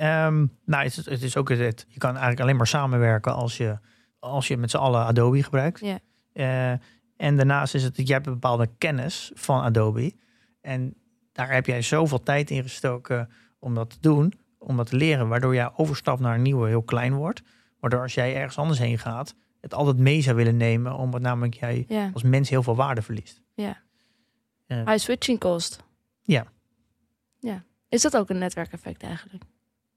B: Ehm, nou, het is, het is ook het. Je kan eigenlijk alleen maar samenwerken als je, als je met z'n allen Adobe gebruikt.
A: Ja.
B: Eh, en daarnaast is het dat jij hebt een bepaalde kennis van Adobe. En daar heb jij zoveel tijd in gestoken om dat te doen, om dat te leren, waardoor jij overstap naar een nieuwe heel klein wordt. Waardoor als jij ergens anders heen gaat, het altijd mee zou willen nemen, omdat namelijk jij
A: Ja.
B: als mens heel veel waarde verliest.
A: Ja.
B: Eh,
A: High switching cost.
B: Ja.
A: Ja. Is dat ook een netwerkeffect eigenlijk?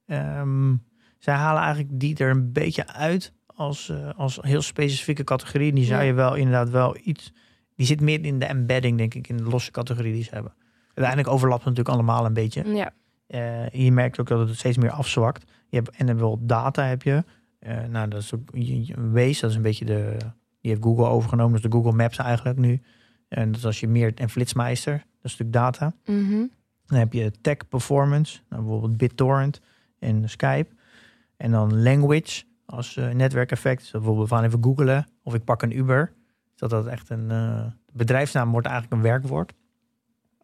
B: Ehm, zij halen eigenlijk die er een beetje uit als, eh, als heel specifieke categorie. Die zou je wel inderdaad wel iets. Die zit meer in de embedding, denk ik, in de losse categorie die ze hebben. Uiteindelijk overlapt het natuurlijk allemaal een beetje.
A: Ja.
B: Eh, je merkt ook dat het steeds meer afzwakt. Je hebt, en dan wel data heb je. Eh, nou, dat is ook Waze, dat is een beetje de. Die heeft Google overgenomen, dus de Google Maps eigenlijk nu. En dat is als je meer. En Flitsmeister, dat is natuurlijk data.
A: Mhm.
B: Dan heb je tech performance, nou, bijvoorbeeld BitTorrent en Skype. En dan language als eh, netwerkeffect. Dus bijvoorbeeld van even googlen of ik pak een Uber. Dat dat echt een eh, bedrijfsnaam wordt eigenlijk een werkwoord.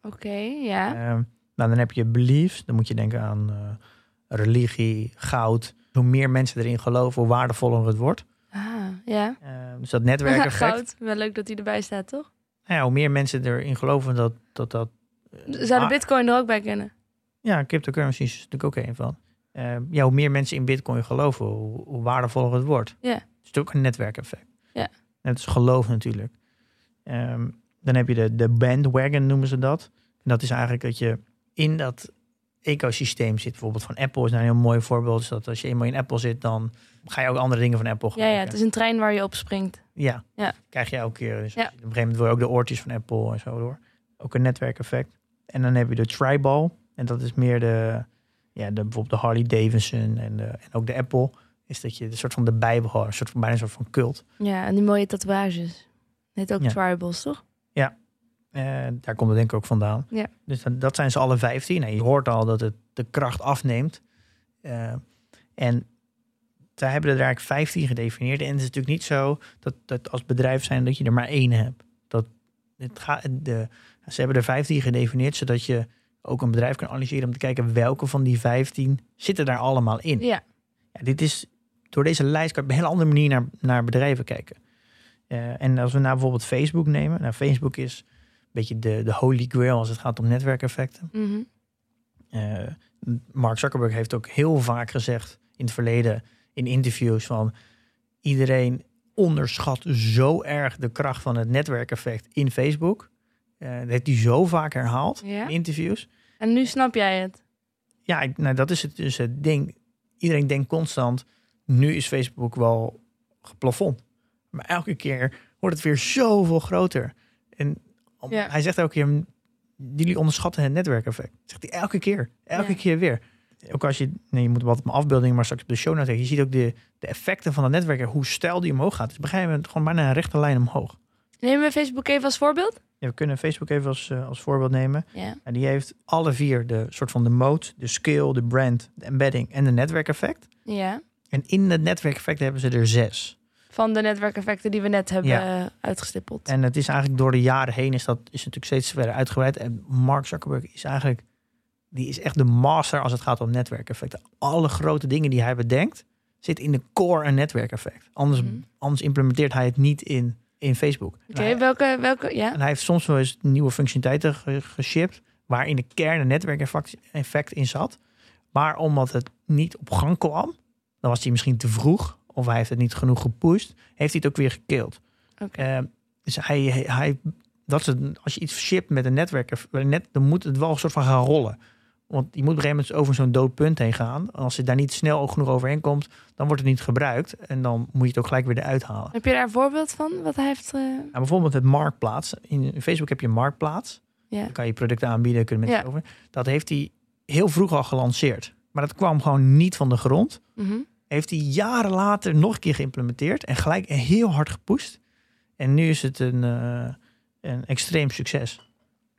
A: Oké, ja.
B: Ehm, nou, dan heb je beliefs. Dan moet je denken aan eh, religie, goud. Hoe meer mensen erin geloven, hoe waardevoller het wordt.
A: Ah, ja.
B: Ehm, dus dat netwerkeffect.
A: Goud. Wel leuk dat hij erbij staat, toch?
B: Nou ja, hoe meer mensen erin geloven dat dat... dat
A: Zou de bitcoin er ook bij kennen?
B: Ja, cryptocurrency is natuurlijk ook een van. Eh, ja, hoe meer mensen in bitcoin geloven, hoe, hoe waardevoller het wordt.
A: Ja.
B: Het is natuurlijk ook een netwerkeffect.
A: Ja.
B: Net als geloof natuurlijk. Ehm, dan heb je de, de bandwagon, noemen ze dat. En dat is eigenlijk dat je in dat ecosysteem zit. Bijvoorbeeld van Apple is daar een heel mooi voorbeeld. Is dat als je eenmaal in Apple zit, dan ga je ook andere dingen van Apple
A: Ja,
B: gebruiken.
A: ja, het is een trein waar je op springt.
B: Ja,
A: Ja.
B: krijg je elke keer. Dus
A: Ja.
B: op een gegeven moment wil je ook de oortjes van Apple en zo door. Ook een netwerkeffect. En dan heb je de tribal. En dat is meer de, ja, de bijvoorbeeld de Harley Davidson en, de, en ook de Apple. Is dat je een soort van de bijbel, een soort van bijna een soort van cult.
A: Ja, en die mooie tatoeages. Heet ook
B: Ja.
A: tribals, toch?
B: Eh, daar komt het denk ik ook vandaan.
A: Ja.
B: Dus dat, dat zijn ze alle 15. En je hoort al dat het de kracht afneemt. Eh, en zij hebben er eigenlijk 15 gedefinieerd. En het is natuurlijk niet zo dat, dat als bedrijf zijn dat je er maar één hebt. Dat, het gaat, de, ze hebben er 15 gedefinieerd, zodat je ook een bedrijf kan analyseren om te kijken welke van die 15 zitten daar allemaal in.
A: Ja.
B: Ja, dit is, door deze lijst kan je op een hele andere manier naar, naar bedrijven kijken. Eh, en als we nou bijvoorbeeld Facebook nemen. Nou, Facebook is een beetje de, de holy grail als het gaat om netwerkeffecten.
A: Mhm.
B: Eh, Mark Zuckerberg heeft ook heel vaak gezegd in het verleden in interviews van iedereen onderschat zo erg de kracht van het netwerkeffect in Facebook. Eh, dat heeft hij zo vaak herhaald
A: Ja.
B: in interviews.
A: En nu snap jij het.
B: Ja, ik- nou, dat is het, dus het ding. Iedereen denkt constant, nu is Facebook wel geplafond. Maar elke keer wordt het weer zoveel groter. En om-
A: Ja.
B: hij zegt elke keer, jullie onderschatten het netwerkeffect. Zegt hij elke keer, elke
A: Ja.
B: keer weer. Ook als je, nee, je moet wat op mijn afbeelding, maar straks op de show notes, je ziet ook de, de effecten van het netwerk, hoe stijl die omhoog gaat. Dus begrijpen we gewoon bijna een rechte lijn omhoog.
A: Nemen we Facebook even als voorbeeld?
B: Ja, we kunnen Facebook even als, eh, als voorbeeld nemen.
A: Ja.
B: En die heeft alle vier de soort van de mode, de skill, de brand, de embedding en de netwerkeffect.
A: Ja.
B: En in het netwerkeffect hebben ze er zes.
A: Van de netwerkeffecten die we net hebben
B: Ja.
A: eh, uitgestippeld.
B: En het is eigenlijk door de jaren heen is dat is natuurlijk steeds verder uitgebreid. En Mark Zuckerberg is eigenlijk, die is echt de master als het gaat om netwerkeffecten. Alle grote dingen die hij bedenkt, zit in de core een netwerkeffect. Anders,
A: Mhm.
B: anders implementeert hij het niet in, in Facebook.
A: Oké,
B: hij-
A: welke, welke, ja?
B: En hij heeft soms wel eens nieuwe functionaliteiten ge- geshipped, waar in de kern een netwerkeffect effect in zat. Maar omdat het niet op gang kwam, dan was hij misschien te vroeg, of hij heeft het niet genoeg gepusht, heeft hij het ook weer gekild.
A: Oké.
B: Eh, dus hij, hij, hij- dat is het, als je iets shipt met een netwerk, net, dan moet het wel een soort van gaan rollen. Want je moet op een gegeven moment over zo'n dood punt heen gaan. Als je daar niet snel genoeg overheen komt, dan wordt het niet gebruikt. En dan moet je het ook gelijk weer eruit halen.
A: Heb je daar een voorbeeld van? Wat hij heeft... eh,
B: Nou, bijvoorbeeld het marktplaats. In Facebook heb je een marktplaats.
A: Ja.
B: Dan kan je producten aanbieden, kunnen mensen
A: Ja.
B: over. Dat heeft hij heel vroeg al gelanceerd. Maar dat kwam gewoon niet van de grond.
A: Mhm.
B: Heeft hij jaren later nog een keer geïmplementeerd. En gelijk heel hard gepusht. En nu is het een, eh, een extreem succes.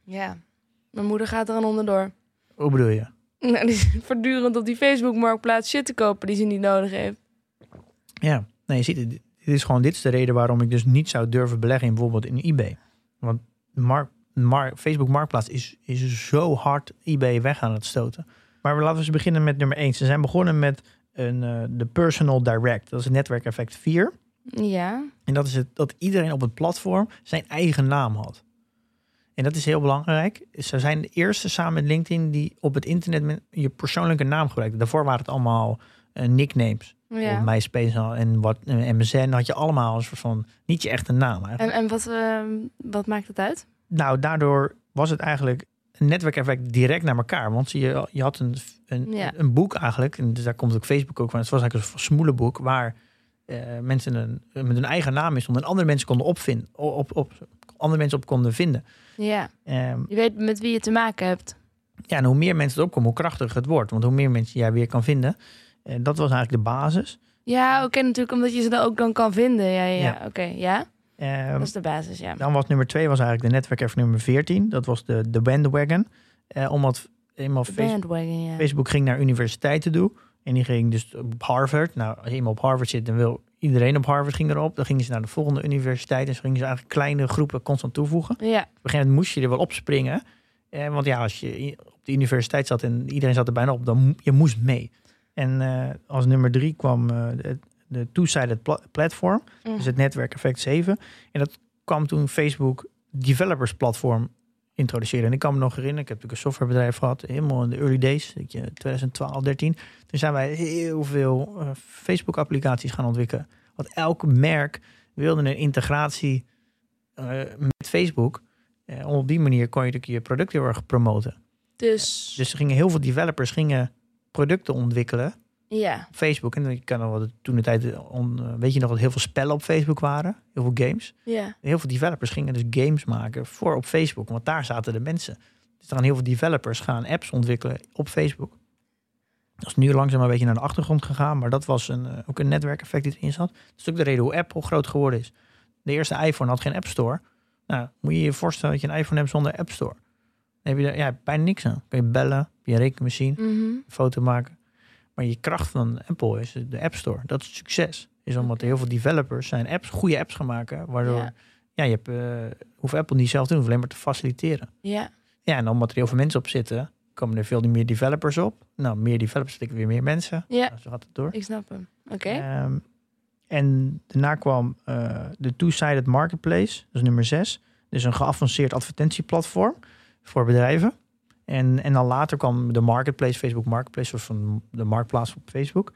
A: Ja. Mijn moeder gaat er aan onderdoor.
B: Hoe bedoel je?
A: Nou, die zit voortdurend op die Facebook-marktplaats shit te kopen die ze niet nodig heeft.
B: Ja, nee, je ziet het. Dit is gewoon, dit is de reden waarom ik dus niet zou durven beleggen in bijvoorbeeld in eBay. Want mark, mark, Facebook Marktplaats is, is zo hard eBay weg aan het stoten. Maar laten we eens beginnen met nummer 1. Ze zijn begonnen met een, eh, de Personal Direct. Dat is het netwerkeffect 4.
A: Ja.
B: En dat is het, dat iedereen op het platform zijn eigen naam had. En dat is heel belangrijk. Ze zijn de eerste samen met LinkedIn die op het internet je persoonlijke naam gebruikten. Daarvoor waren het allemaal eh, nicknames.
A: ja.
B: MySpace en wat en MSN had je allemaal een soort van niet je echte naam. Eigenlijk.
A: En, en wat, ehm, wat maakt het uit?
B: Nou, daardoor was het eigenlijk een netwerkeffect direct naar elkaar. Want je, je had een, een,
A: Ja.
B: een boek eigenlijk, en dus daar komt ook Facebook ook van. Het was eigenlijk een smoelenboek waar eh, mensen een, met hun eigen naam is, en andere mensen konden opvinden, op, op, andere mensen op konden vinden.
A: Ja.
B: Ehm,
A: Je weet met wie je te maken hebt.
B: ja, en hoe meer mensen erop komen, hoe krachtiger het wordt. Want hoe meer mensen jij weer kan vinden, eh, dat was eigenlijk de basis.
A: Ja, oké, natuurlijk omdat je ze dan ook dan kan vinden. Ja, ja, oké, ja.
B: Ehm,
A: Dat is de basis, ja.
B: Dan was nummer twee was eigenlijk de netwerkeffect nummer 14. Dat was de, de bandwagon. Eh, omdat eenmaal Facebook,
A: ja.
B: Facebook ging naar universiteiten toe. En die ging dus op Harvard. Nou, als je eenmaal op Harvard zit, dan wil iedereen op Harvard ging erop. Dan gingen ze naar de volgende universiteit. En zo gingen ze eigenlijk kleine groepen constant toevoegen. Op
A: Ja,
B: een gegeven moment moest je er wel op springen. Eh, want ja, als je op de universiteit zat en iedereen zat er bijna op, dan je moest mee. En eh, als nummer drie kwam eh, de, de two-sided pla- platform.
A: Mm.
B: Dus het netwerk effect 7. En dat kwam toen Facebook developers platform introduceren. En ik kan me nog herinneren, ik heb natuurlijk een softwarebedrijf gehad, helemaal in de early days, weet je, 2012, 13. Toen zijn wij heel veel eh, Facebook applicaties gaan ontwikkelen. Want elk merk wilde een integratie eh, met Facebook. Om op die manier kon je natuurlijk je product heel erg promoten.
A: dus,
B: Dus er gingen heel veel developers gingen producten ontwikkelen
A: ja.
B: op Facebook. En ik kan nog wat toen de tijd, eh, on- eh, weet je nog dat heel veel spellen op Facebook waren, heel veel games.
A: Ja,
B: Heel veel developers gingen dus games maken voor op Facebook, want daar zaten de mensen. Dus er gaan heel veel developers gaan apps ontwikkelen op Facebook. Dat is nu langzaam een beetje naar de achtergrond gegaan, maar dat was een, eh, ook een netwerkeffect die erin zat. Dat is ook de reden hoe Apple groot geworden is. De eerste iPhone had geen App Store. Nou, moet je je voorstellen dat je een iPhone hebt zonder App Store. Dan heb je er ja, bijna niks aan. Kun je bellen, je rekenmachine,
A: mhm.
B: foto maken. Maar je kracht van Apple is de App Store. Dat is succes. Is omdat heel veel developers zijn apps, goede apps gaan maken, waardoor
A: Ja.
B: ja, je hebt, eh, hoeft Apple niet zelf te doen, hoeft alleen maar te faciliteren.
A: ja.
B: Ja, en omdat er heel veel mensen op zitten, komen er veel meer developers op. Nou, meer developers betekent weer meer mensen.
A: Ja,
B: Nou, zo gaat het door.
A: ik snap hem. Oké.
B: Ehm, en daarna kwam eh, de two-sided marketplace, dat is nummer zes. Dus een geavanceerd advertentieplatform voor bedrijven. En, en dan later kwam de marketplace, Facebook Marketplace, of van de marktplaats op Facebook.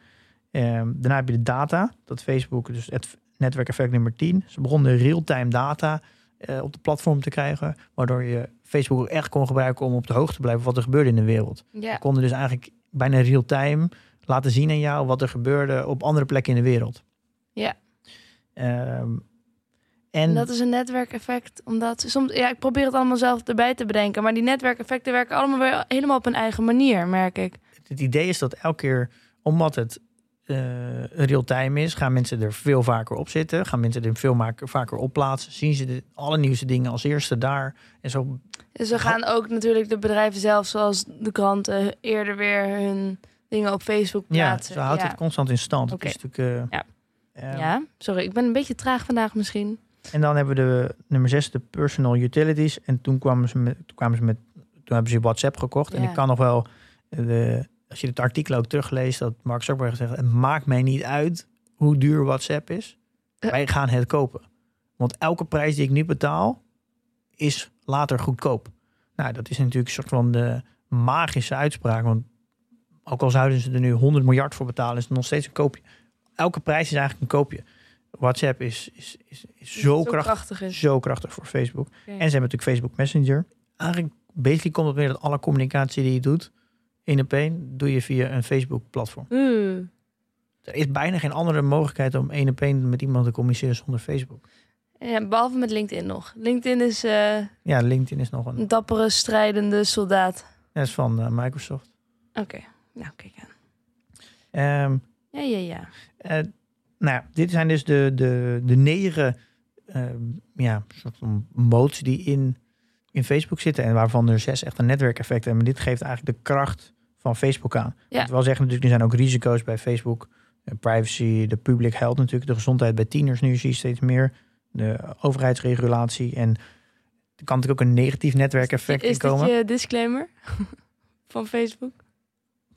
B: Ehm, daarna heb je de data, dat Facebook, dus het netwerkeffect nummer 10. Ze begonnen real-time data eh, op de platform te krijgen, waardoor je Facebook ook echt kon gebruiken om op de hoogte te blijven wat er gebeurde in de wereld.
A: Ja,
B: konden dus eigenlijk bijna real-time laten zien aan jou wat er gebeurde op andere plekken in de wereld.
A: Ja.
B: Ehm,
A: en
B: en
A: dat is een netwerkeffect. Omdat soms, ja, ik probeer het allemaal zelf erbij te bedenken. Maar die netwerkeffecten werken allemaal weer helemaal op hun eigen manier, merk ik.
B: het idee is dat elke keer, omdat het eh, real-time is, gaan mensen er veel vaker op zitten. Gaan mensen er veel vaker op plaatsen. Zien ze de allernieuwste dingen als eerste daar. En zo
A: Dus we gaan ook natuurlijk de bedrijven zelf, zoals de kranten, eerder weer hun dingen op Facebook
B: ja,
A: plaatsen.
B: zo houdt
A: ja.
B: het constant in stand. Het is natuurlijk, eh,
A: Ja.
B: ehm,
A: ja, sorry, ik ben een beetje traag vandaag misschien.
B: En dan hebben we de nummer 6, de personal utilities. En toen kwamen ze met, toen kwamen ze met, toen hebben ze WhatsApp gekocht. En ik kan nog wel, de, als je het artikel ook terugleest, dat Mark Zuckerberg zegt, het maakt mij niet uit hoe duur WhatsApp is. Wij gaan het kopen. Want elke prijs die ik nu betaal, is later goedkoop. Nou, dat is natuurlijk een soort van de magische uitspraak. Want ook al zouden ze er nu 100 miljard voor betalen, is het nog steeds een koopje. Elke prijs is eigenlijk een koopje. WhatsApp is, is, is, is zo, krachtig,
A: is.
B: zo krachtig voor Facebook. En ze hebben natuurlijk Facebook Messenger. Eigenlijk, basically komt het weer dat alle communicatie die je doet, in op één, doe je via een Facebook-platform.
A: Oeh.
B: Er is bijna geen andere mogelijkheid om één op één met iemand te communiceren zonder Facebook.
A: Ja, behalve met LinkedIn nog. LinkedIn is eh,
B: Ja, LinkedIn is nog een...
A: een dappere, strijdende soldaat.
B: Dat is van eh, Microsoft.
A: Oké, nou kijk aan.
B: Ehm,
A: Ja, ja, ja.
B: eh, nou ja, dit zijn dus de, de, de negen ehm, ja, soort van modes die in, in Facebook zitten. En waarvan er zes echt een netwerkeffect hebben. Maar dit geeft eigenlijk de kracht van Facebook aan.
A: Ja.
B: Ik wil zeggen natuurlijk, er zijn ook risico's bij Facebook. Privacy, de public health natuurlijk. De gezondheid bij tieners nu zie je steeds meer. De overheidsregulatie. En er kan natuurlijk ook een negatief netwerkeffect in
A: Is dit
B: komen.
A: je disclaimer van Facebook?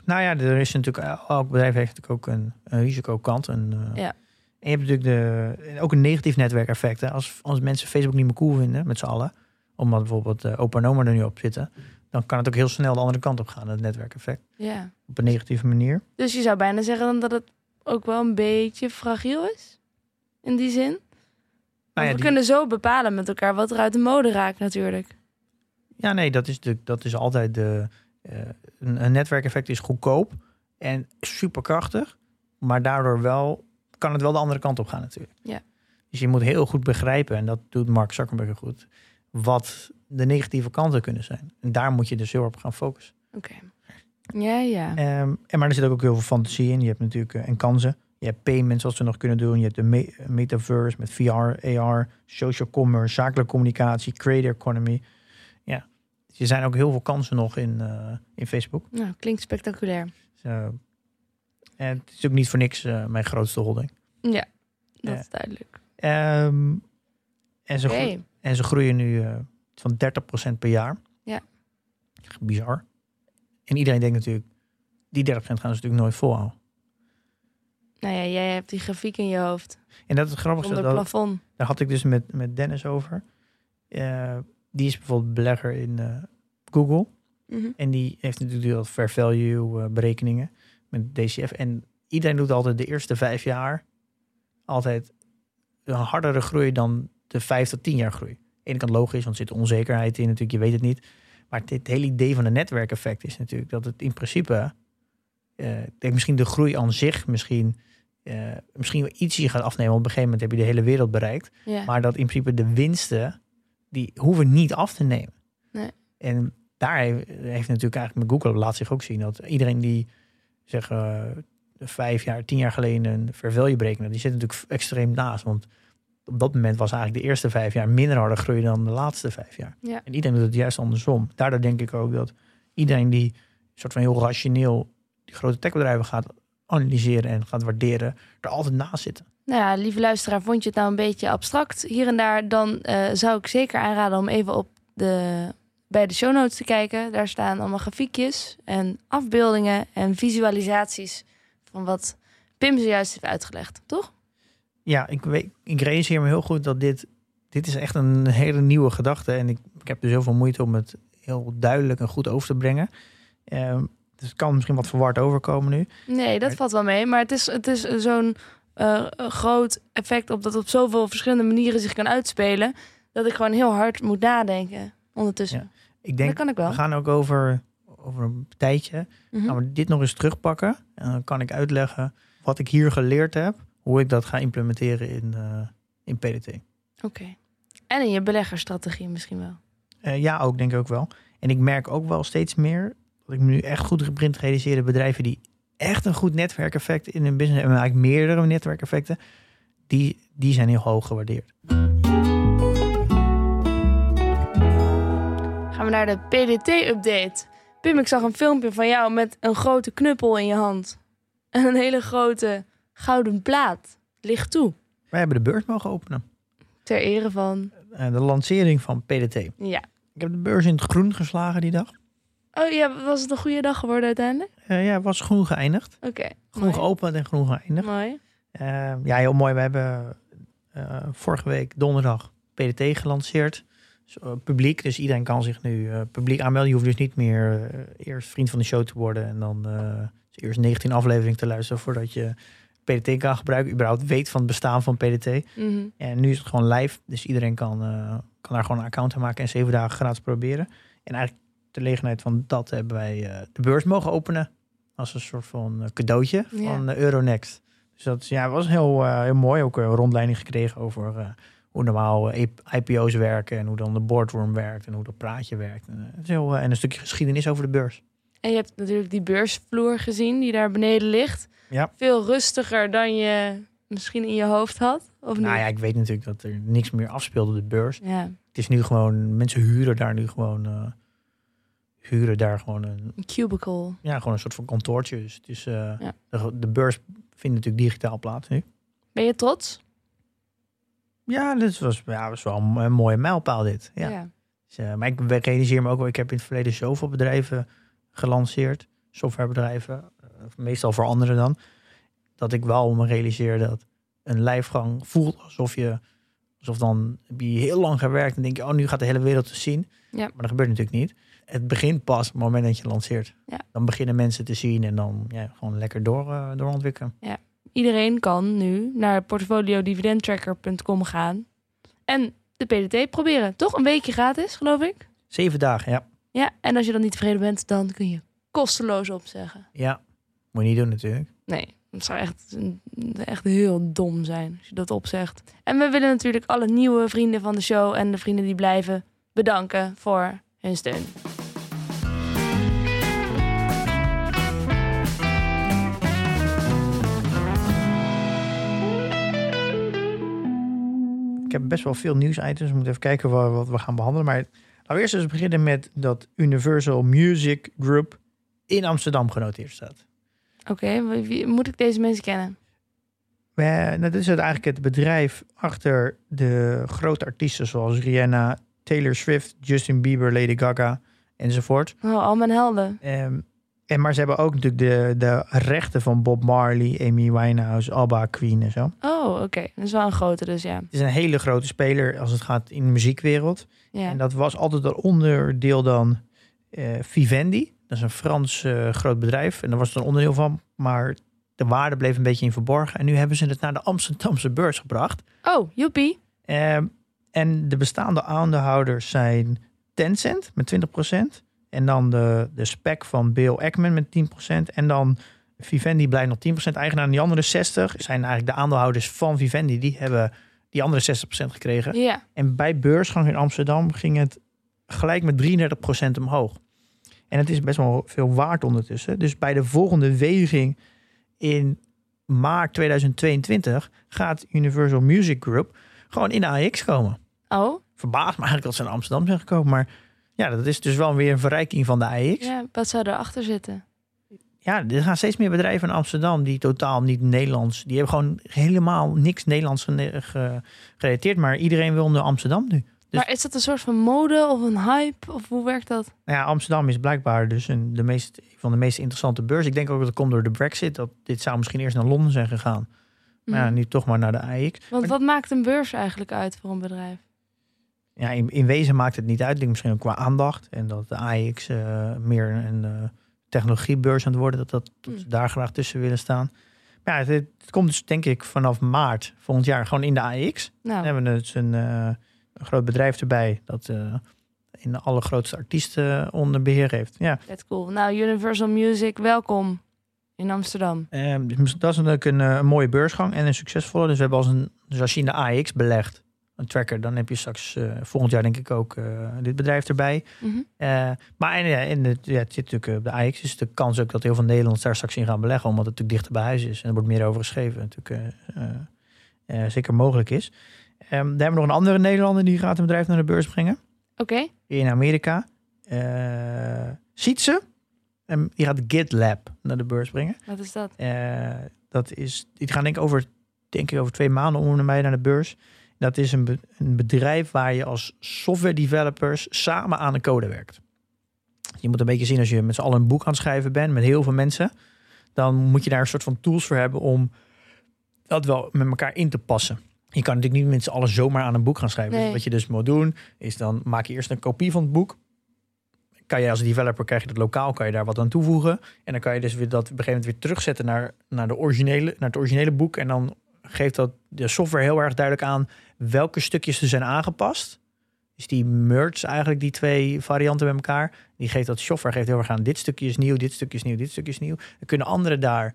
B: Nou ja, er is natuurlijk, elk bedrijf heeft natuurlijk ook een, een risicokant. Een, eh,
A: Ja.
B: En je hebt natuurlijk de, ook een negatief netwerkeffect. Hè. Als, als mensen Facebook niet meer cool vinden met z'n allen, omdat bijvoorbeeld uh, opa en oma er nu op zitten, dan kan het ook heel snel de andere kant op gaan, het netwerkeffect.
A: Ja.
B: Op een negatieve manier.
A: Dus je zou bijna zeggen dat het ook wel een beetje fragiel is? In die zin?
B: Nou ja,
A: we
B: die-
A: kunnen zo bepalen met elkaar wat er uit de mode raakt natuurlijk.
B: Ja, nee, dat is, de, dat is altijd de. eh, een, een netwerkeffect is goedkoop en superkrachtig, maar daardoor wel kan het wel de andere kant op gaan natuurlijk.
A: Ja.
B: Dus je moet heel goed begrijpen, en dat doet Mark Zuckerberg goed, wat de negatieve kanten kunnen zijn. En daar moet je dus heel erg op gaan focussen.
A: Oké. Ja, ja.
B: Ehm, en maar er zit ook heel veel fantasie in. Je hebt natuurlijk eh, en kansen. Je hebt payments zoals we nog kunnen doen. Je hebt de me- metaverse met VR, AR, social commerce, zakelijke communicatie, creator economy. Dus er zijn ook heel veel kansen nog in, eh, in Facebook.
A: Nou, klinkt spectaculair.
B: En het is ook niet voor niks eh, mijn grootste holding.
A: Ja, dat is duidelijk.
B: Ehm, en, ze
A: Oké.
B: groe- en ze groeien nu eh, van 30% per jaar.
A: Ja.
B: Bizar. En iedereen denkt natuurlijk, die 30% gaan ze natuurlijk nooit volhouden.
A: Nou ja, jij hebt die grafiek in je hoofd.
B: En dat is het grappigste.
A: Zonder
B: Dat,
A: plafond.
B: daar had ik dus met, met Dennis over. Die is bijvoorbeeld belegger in eh, Google.
A: Mhm.
B: En die heeft natuurlijk dat fair value eh, berekeningen met DCF. En iedereen doet altijd de eerste vijf jaar altijd een hardere groei dan de vijf tot tien jaar groei. Aan de ene kant logisch, want er zit onzekerheid in natuurlijk, je weet het niet. Maar dit hele idee van een netwerkeffect is natuurlijk dat het in principe, ik denk misschien de groei aan zich misschien, misschien wel ietsje gaat afnemen. Op een gegeven moment heb je de hele wereld bereikt.
A: Ja.
B: Maar dat in principe de winsten, die hoeven niet af te nemen.
A: Nee.
B: En daar heeft, heeft natuurlijk eigenlijk met Google laat zich ook zien dat iedereen die zeg eh, vijf jaar, tien jaar geleden een value berekende, die zit natuurlijk extreem naast. Want op dat moment was eigenlijk de eerste vijf jaar minder harde groei dan de laatste vijf jaar.
A: Ja.
B: En iedereen doet het juist andersom. Daardoor denk ik ook dat iedereen die soort van heel rationeel die grote techbedrijven gaat analyseren en gaat waarderen, er altijd naast zitten.
A: Nou ja, lieve luisteraar, vond je het nou een beetje abstract hier en daar? Dan eh, zou ik zeker aanraden om even op de, bij de show notes te kijken. Daar staan allemaal grafiekjes en afbeeldingen en visualisaties van wat Pim zojuist heeft uitgelegd, toch?
B: Ja, ik, weet, ik realiseer me heel goed dat dit, dit is echt een hele nieuwe gedachte. En ik, ik heb dus heel veel moeite om het heel duidelijk en goed over te brengen. Ehm, dus het kan misschien wat verward overkomen nu.
A: Nee, dat
B: Maar-
A: valt wel mee. Maar het is, het is zo'n eh, groot effect op dat op zoveel verschillende manieren zich kan uitspelen. Dat ik gewoon heel hard moet nadenken ondertussen.
B: Ik denk,
A: dat kan ik wel.
B: we gaan ook over, over een tijdje
A: Mhm.
B: gaan we dit nog eens terugpakken. En dan kan ik uitleggen wat ik hier geleerd heb. Hoe ik dat ga implementeren in, eh, in PDT.
A: Oké. En in je beleggerstrategie misschien wel.
B: Eh, ja, ook denk ik ook wel. En ik merk ook wel steeds meer dat ik me nu echt goed begin te realiseren. Bedrijven die echt een goed netwerkeffect in hun business hebben, eigenlijk meerdere netwerkeffecten, die, die zijn heel hoog gewaardeerd.
A: Gaan we naar de PDT-update. Pim, ik zag een filmpje van jou met een grote knuppel in je hand. En een hele grote gouden plaat. Licht toe.
B: Wij hebben de beurs mogen openen.
A: Ter ere van...
B: Eh, de lancering van PDT.
A: Ja.
B: Ik heb de beurs in het groen geslagen die dag.
A: Oh ja, was het een goede dag geworden uiteindelijk?
B: Eh, ja, het was groen geëindigd.
A: Oké.
B: Groen
A: mooi.
B: geopend en groen geëindigd.
A: Mooi.
B: Eh, ja, heel mooi. We hebben eh, vorige week donderdag PDT gelanceerd. Dus, eh, publiek, dus iedereen kan zich nu publiek aanmelden. Je hoeft dus niet meer eerst vriend van de show te worden en dan eh, eerst 19 afleveringen te luisteren voordat je PDT kan gebruiken. überhaupt weet van het bestaan van PDT.
A: Mhm.
B: En nu is het gewoon live, dus iedereen kan, kan daar gewoon een account aan maken en zeven dagen gratis proberen. En eigenlijk ter gelegenheid van dat hebben wij de beurs mogen openen als een soort van eh, cadeautje van eh, Euronext. Dus dat ja, was heel, eh, heel mooi. Ook een rondleiding gekregen over hoe normaal IPO's werken en hoe dan de boardroom werkt en hoe dat praatje werkt. En, het is heel, en een stukje geschiedenis over de beurs.
A: En je hebt natuurlijk die beursvloer gezien die daar beneden ligt.
B: Ja.
A: Veel rustiger dan je misschien in je hoofd had. Of niet?
B: Nou ja, ik weet natuurlijk dat er niks meer afspeelde op de beurs.
A: Ja,
B: Het is nu gewoon, mensen huren daar nu gewoon, huren daar gewoon een,
A: een cubicle.
B: ja, gewoon een soort van kantoortje. Dus het is, eh,
A: Ja.
B: de, de beurs vindt natuurlijk digitaal plaats nu.
A: Ben je trots?
B: Ja, dit was, ja, was wel een, een mooie mijlpaal dit. Ja. Dus, eh, maar ik realiseer me ook wel, ik heb in het verleden zoveel bedrijven gelanceerd, softwarebedrijven, eh, meestal voor anderen dan, dat ik wel me realiseer dat een lijfgang voelt alsof je, alsof dan heb je heel lang gewerkt en denk je, oh nu gaat de hele wereld te zien.
A: Ja.
B: Maar dat gebeurt natuurlijk niet. Het begint pas op het moment dat je lanceert.
A: Ja.
B: Dan beginnen mensen te zien en dan ja, gewoon lekker door, eh, doorontwikkelen.
A: Iedereen kan nu naar portfoliodividendtracker.com gaan en de PDT proberen. Toch een weekje gratis, geloof ik.
B: Zeven dagen, ja.
A: Ja, en als je dan niet tevreden bent, dan kun je kosteloos opzeggen.
B: Ja, moet je niet doen natuurlijk.
A: Nee, het zou echt, echt heel dom zijn als je dat opzegt. En we willen natuurlijk alle nieuwe vrienden van de show en de vrienden die blijven bedanken voor hun steun.
B: Ik heb best wel veel nieuwsitems. We moeten even kijken wat, wat we gaan behandelen. Maar laten we eerst eens beginnen met dat Universal Music Group in Amsterdam genoteerd staat.
A: Oké, wie- wie- moet ik deze mensen kennen?
B: Eh, dat is het eigenlijk het bedrijf achter de grote artiesten zoals Rihanna, Taylor Swift, Justin Bieber, Lady Gaga enzovoort.
A: Oh, al mijn helden.
B: Ehm, en maar ze hebben ook natuurlijk de, de rechten van Bob Marley, Amy Winehouse, ABBA, Queen en zo.
A: Oh, oké. Dat is wel een grote dus, ja.
B: Het is een hele grote speler als het gaat in de muziekwereld.
A: ja.
B: En dat was altijd een onderdeel dan eh, Vivendi. Dat is een Frans eh, groot bedrijf. En daar was het een onderdeel van. Maar de waarde bleef een beetje in verborgen. En nu hebben ze het naar de Amsterdamse beurs gebracht.
A: Oh, joepie.
B: Ehm, en de bestaande aandeelhouders zijn Tencent met 20%. En dan de, de spec van Bill Ackman met 10%. En dan Vivendi blijft nog 10% eigenaar. En die andere 60 zijn eigenlijk de aandeelhouders van Vivendi. Die hebben die andere 60% gekregen.
A: Ja.
B: En bij beursgang in Amsterdam ging het gelijk met 33% omhoog. En het is best wel veel waard ondertussen. Dus bij de volgende weging in maart 2022 gaat Universal Music Group gewoon in de AX komen.
A: Oh,
B: Verbaast me eigenlijk dat ze in Amsterdam zijn gekomen. Maar ja, dat is dus wel weer een verrijking van de AX. Ja,
A: ja. Wat zou erachter zitten?
B: er gaan steeds meer bedrijven in Amsterdam die totaal niet Nederlands... Die hebben gewoon helemaal niks Nederlands gerelateerd. Maar iedereen wil naar Amsterdam nu. Dus-
A: Maar is dat een soort van mode of een hype? Of hoe werkt dat?
B: Nou ja, Amsterdam is blijkbaar dus een, de meest, van de meest interessante beurs. Ik denk ook dat het komt door de brexit. Dat dit zou misschien eerst naar Londen zijn gegaan. Maar ja,
A: Mhm.
B: nu toch maar naar de AX.
A: Want
B: Maar-
A: wat maakt een beurs eigenlijk uit voor een bedrijf?
B: Ja, in, in wezen maakt het niet uit. Ik denk misschien ook qua aandacht. En dat de AX eh, meer een eh, technologiebeurs aan het worden. Dat, dat, dat ze
A: Hmm.
B: daar graag tussen willen staan. Maar ja, het, het komt dus denk ik vanaf maart volgend jaar gewoon in de AX.
A: Nou,
B: Dan hebben we dus een, eh, een groot bedrijf erbij. Dat in de allergrootste artiesten onder beheer heeft. Ja,
A: that's cool. Nou, Universal Music, welkom in Amsterdam.
B: Ehm, dus dat is natuurlijk een, een mooie beursgang en een succesvolle. Dus we hebben als, een, dus als je in de AX belegt, een tracker, dan heb je straks eh, volgend jaar denk ik ook eh, dit bedrijf erbij.
A: Mhm.
B: Eh, maar en, ja, in het, ja, het zit natuurlijk op de AX, dus de kans ook dat heel veel Nederlanders daar straks in gaan beleggen, omdat het natuurlijk dichter bij huis is en er wordt meer over geschreven, natuurlijk zeker mogelijk is. Ehm daar hebben we nog een andere Nederlander die gaat een bedrijf naar de beurs brengen
A: Oké,
B: in Amerika. Eh Sietse, en die gaat GitLab naar de beurs brengen.
A: wat is dat?
B: Dat is, die gaan denk ik over, denk ik over twee maanden om en bij naar de beurs. Dat is een, be- een bedrijf waar je als software developers samen aan een code werkt. Je moet een beetje zien als je met z'n allen een boek aan het schrijven bent met heel veel mensen. Dan moet je daar een soort van tools voor hebben om dat wel met elkaar in te passen. Je kan natuurlijk niet met z'n allen zomaar aan een boek gaan schrijven.
A: Nee.
B: Dus wat je dus moet doen, is dan maak je eerst een kopie van het boek. Kan je als developer, krijg je dat lokaal, kan je daar wat aan toevoegen. En dan kan je dus weer dat op een gegeven moment weer terugzetten naar, naar, de originele, naar het originele boek. En dan geeft dat de software heel erg duidelijk aan welke stukjes er zijn aangepast. Dus die merge eigenlijk die twee varianten met elkaar. Die geeft dat software geeft heel erg aan. Dit stukje is nieuw, dit stukje is nieuw, dit stukje is nieuw. Dan kunnen anderen daar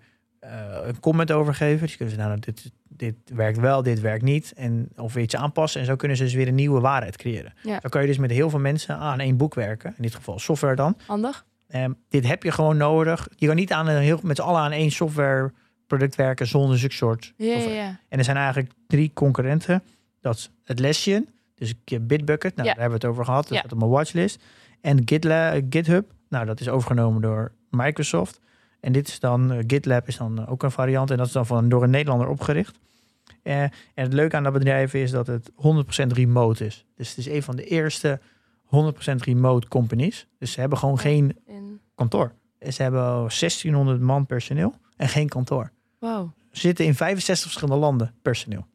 B: een comment over geven. Dus kunnen ze nou, dit, dit werkt wel, dit werkt niet. En of we iets aanpassen. En zo kunnen ze dus weer een nieuwe waarheid creëren.
A: Ja.
B: Dan kan je dus met heel veel mensen aan één boek werken. In dit geval software dan.
A: Handig.
B: Ehm, dit heb je gewoon nodig. Je kan niet aan een heel, met z'n allen aan één software product werken zonder zulke soort.
A: Ja.
B: En er zijn eigenlijk drie concurrenten. Dat is Atlassian, dus Bitbucket. Nou,
A: Ja.
B: daar hebben we het over gehad. Dat staat op mijn watchlist. En GitLab, GitHub. Nou, dat is overgenomen door Microsoft. En dit is dan, eh, GitLab is dan eh, ook een variant. En dat is dan van, door een Nederlander opgericht. Eh, en het leuke aan dat bedrijf is dat het 100% remote is. Dus het is een van de eerste 100% remote companies. Dus ze hebben gewoon geen
A: En,
B: kantoor. Ze hebben 1600 man personeel en geen kantoor.
A: wow.
B: Ze zitten in 65 verschillende landen personeel.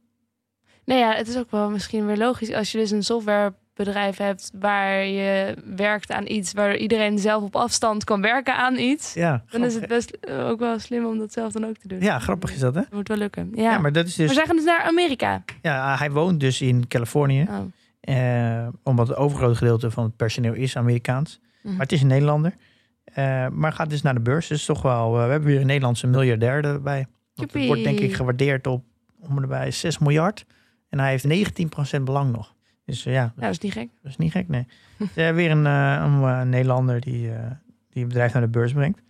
A: Nou ja, het is ook wel misschien weer logisch als je dus een softwarebedrijf hebt waar je werkt aan iets waar iedereen zelf op afstand kan werken aan iets.
B: Ja,
A: Dan is het best eh, ook wel slim om dat zelf dan ook te doen.
B: Ja, grappig is dat, hè?
A: Dat moet wel lukken. Ja.
B: Ja,
A: maar,
B: dat is dus.
A: we gaan dus naar Amerika.
B: Ja, hij woont dus in Californië.
A: Oh.
B: eh, omdat het overgrote gedeelte van het personeel is Amerikaans.
A: Mhm.
B: Maar het is een Nederlander. Eh, maar gaat dus naar de beurs. Dus toch wel. eh, we hebben weer een Nederlandse miljardair erbij. Dat wordt denk ik gewaardeerd op om erbij 6 miljard. En hij heeft 19% belang nog. Dus eh, ja,
A: dat is niet gek.
B: Dat is niet gek, nee. Eh, weer een, eh, een Nederlander die, die het bedrijf naar de beurs brengt.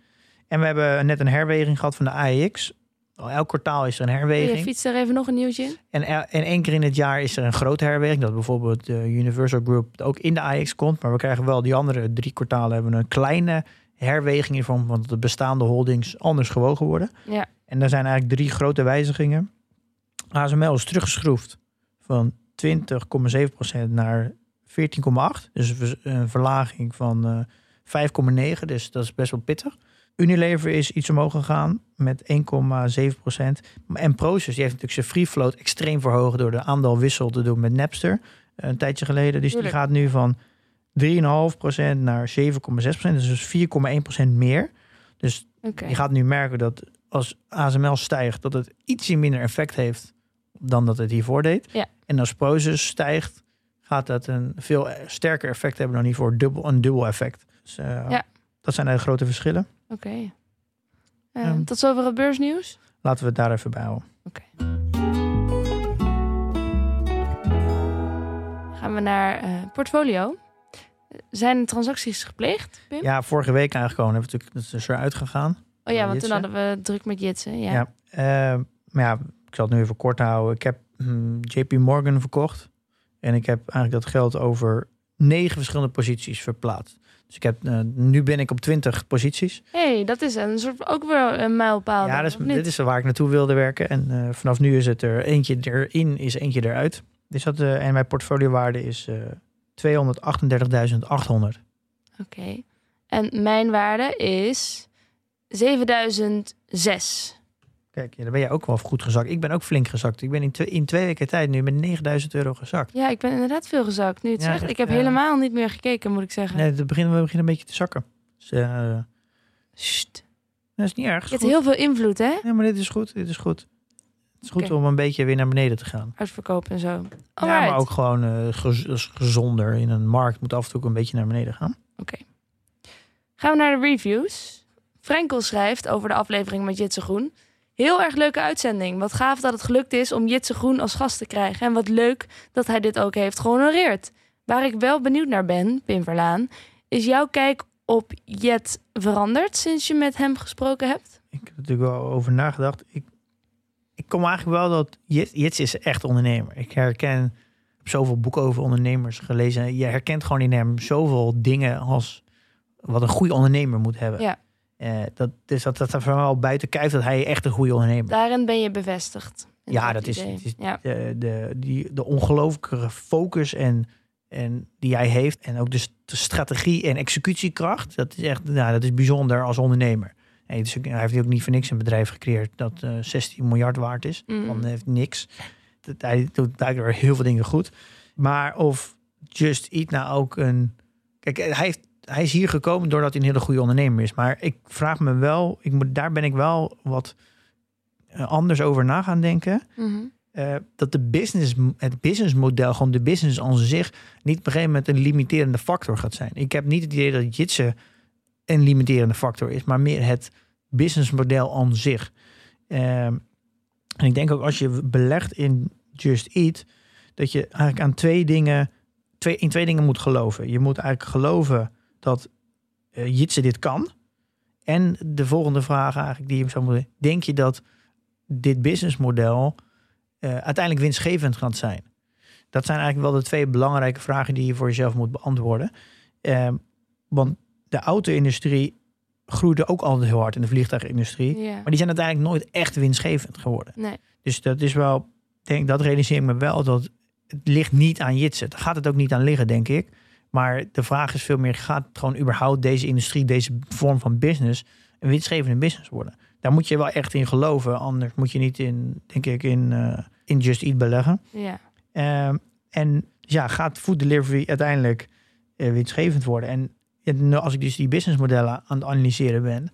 B: En we hebben net een herweging gehad van de AEX. Al Elk kwartaal is er een
A: Je
B: herweging.
A: fietst er even nog een nieuwtje in.
B: En, en één keer in het jaar is er een grote herweging. Dat bijvoorbeeld de Universal Group ook in de AEX komt. Maar we krijgen wel die andere drie kwartalen hebben we een kleine herweging in vorm van dat de bestaande holdings anders gewogen worden.
A: Ja.
B: En daar zijn eigenlijk drie grote wijzigingen. ASML is teruggeschroefd van 20,7% naar 14,8%. Dus een verlaging van eh 5,9%. Dus dat is best wel pittig. Unilever is iets omhoog gegaan met 1,7%. En Proces die heeft natuurlijk zijn free float extreem verhoogd door de aandeelwissel te doen met Napster eh, een tijdje geleden. Dus die gaat nu van 3,5% naar 7,6%. Dus dus 4,1% meer. Dus je gaat nu merken dat als ASML stijgt, dat het ietsje minder effect heeft dan dat het hiervoor deed.
A: Ja.
B: En als Proces stijgt, gaat dat een veel sterker effect hebben dan hiervoor. Dubbel, een dubbel effect. Dus, eh,
A: Ja.
B: Dat zijn de grote verschillen.
A: Oké. Eh,
B: Ehm.
A: tot zover het beursnieuws.
B: Laten we het daar even bij houden.
A: Gaan we naar eh, portfolio. Zijn transacties gepleegd, Pim?
B: Ja, vorige week aangekomen hebben we natuurlijk dat is eruit gegaan.
A: oh ja, want toen hadden we druk met Jitsen. Ja.
B: Ja. Eh, maar ja, ik zal het nu even kort houden. Ik heb hm, JP Morgan verkocht. En ik heb eigenlijk dat geld over negen verschillende posities verplaatst. Dus ik heb, eh, nu ben ik op 20 posities.
A: hey, dat is een soort ook wel een mijlpaal.
B: ja, dus, dit is waar ik naartoe wilde werken. En eh, vanaf nu is het er eentje erin, is eentje eruit. Dus dat, eh, en mijn portfoliowaarde is eh 238.800.
A: Oké. En mijn waarde is 7006.
B: Kijk, ja, dan ben je ook wel goed gezakt. Ik ben ook flink gezakt. Ik ben in, twee- in twee weken tijd nu met 9000 euro gezakt.
A: Ja, ik ben inderdaad veel gezakt. Nu het
B: Ja,
A: zegt. Ik heb
B: ja.
A: helemaal niet meer gekeken, moet ik zeggen.
B: Nee, we beginnen, we beginnen een beetje te zakken. Dus, eh, dat is niet erg.
A: Je hebt heel veel invloed, hè?
B: Ja, maar dit is goed. Dit is goed. Het is goed
A: Oké.
B: om een beetje weer naar beneden te gaan.
A: Uitverkopen en zo.
B: Ja, maar ook gewoon gez- is gezonder. In een markt moet af en toe ook een beetje naar beneden gaan.
A: Gaan we naar de reviews. Frenkel schrijft over de aflevering met Jitse Groen. Heel erg leuke uitzending. Wat gaaf dat het gelukt is om Jitse Groen als gast te krijgen. En wat leuk dat hij dit ook heeft gehonoreerd. Waar ik wel benieuwd naar ben, Pim Verlaan, is jouw kijk op Jet veranderd sinds je met hem gesproken hebt?
B: Ik heb er natuurlijk wel over nagedacht. Ik, ik kom eigenlijk wel dat Jits is echt ondernemer. Ik herken, ik heb zoveel boeken over ondernemers gelezen. Je herkent gewoon in hem zoveel dingen als wat een goede ondernemer moet hebben.
A: Ja.
B: Eh, dat, dus dat, dat er voor mij al buiten kijkt dat hij echt een goede ondernemer is.
A: Daarin ben je bevestigd.
B: Ja,
A: dat
B: is-
A: idee.
B: het is-
A: Ja.
B: de, de, die, de ongelooflijke focus en, en die hij heeft. En ook de, st- de strategie en executiekracht. Dat is echt nou, dat is bijzonder als ondernemer. Het is ook- hij heeft ook niet voor niks een bedrijf gecreëerd dat eh 16 miljard waard is.
A: Mm.
B: Van heeft niks. Dat, hij doet daardoor heel veel dingen goed. Maar of Just Eat nou ook een... Kijk, hij, heeft, hij is hier gekomen doordat hij een hele goede ondernemer is. Maar ik vraag me wel, ik moet, daar ben ik wel wat eh, anders over na gaan denken
A: Mhm.
B: eh, dat de business, het businessmodel, gewoon de business aan zich, niet op een gegeven moment een limiterende factor gaat zijn. Ik heb niet het idee dat Jitsen een limiterende factor is, maar meer het businessmodel aan zich. Ehm, en ik denk ook als je belegt in Just Eat, dat je eigenlijk aan twee dingen, twee, in twee dingen moet geloven. Je moet eigenlijk geloven dat uh, Jitse dit kan. En de volgende vraag eigenlijk die je zou moeten, denk je dat dit businessmodel uh, uiteindelijk winstgevend gaat zijn? Dat zijn eigenlijk wel de twee belangrijke vragen die je voor jezelf moet beantwoorden. Uh, want de auto-industrie groeide ook altijd heel hard in de vliegtuigindustrie. Maar die zijn uiteindelijk nooit echt winstgevend geworden.
A: Nee.
B: Dus dat is wel, denk dat realiseer ik me wel, dat het ligt niet aan Jitsen. Daar gaat het ook niet aan liggen, denk ik. Maar de vraag is veel meer, gaat gewoon überhaupt deze industrie, deze vorm van business, een winstgevende business worden? Daar moet je wel echt in geloven, anders moet je niet in, denk ik, in, uh, in Just Eat beleggen.
A: Ja.
B: Um, en ja, gaat food delivery uiteindelijk uh, winstgevend worden? En als ik dus die businessmodellen aan het analyseren ben,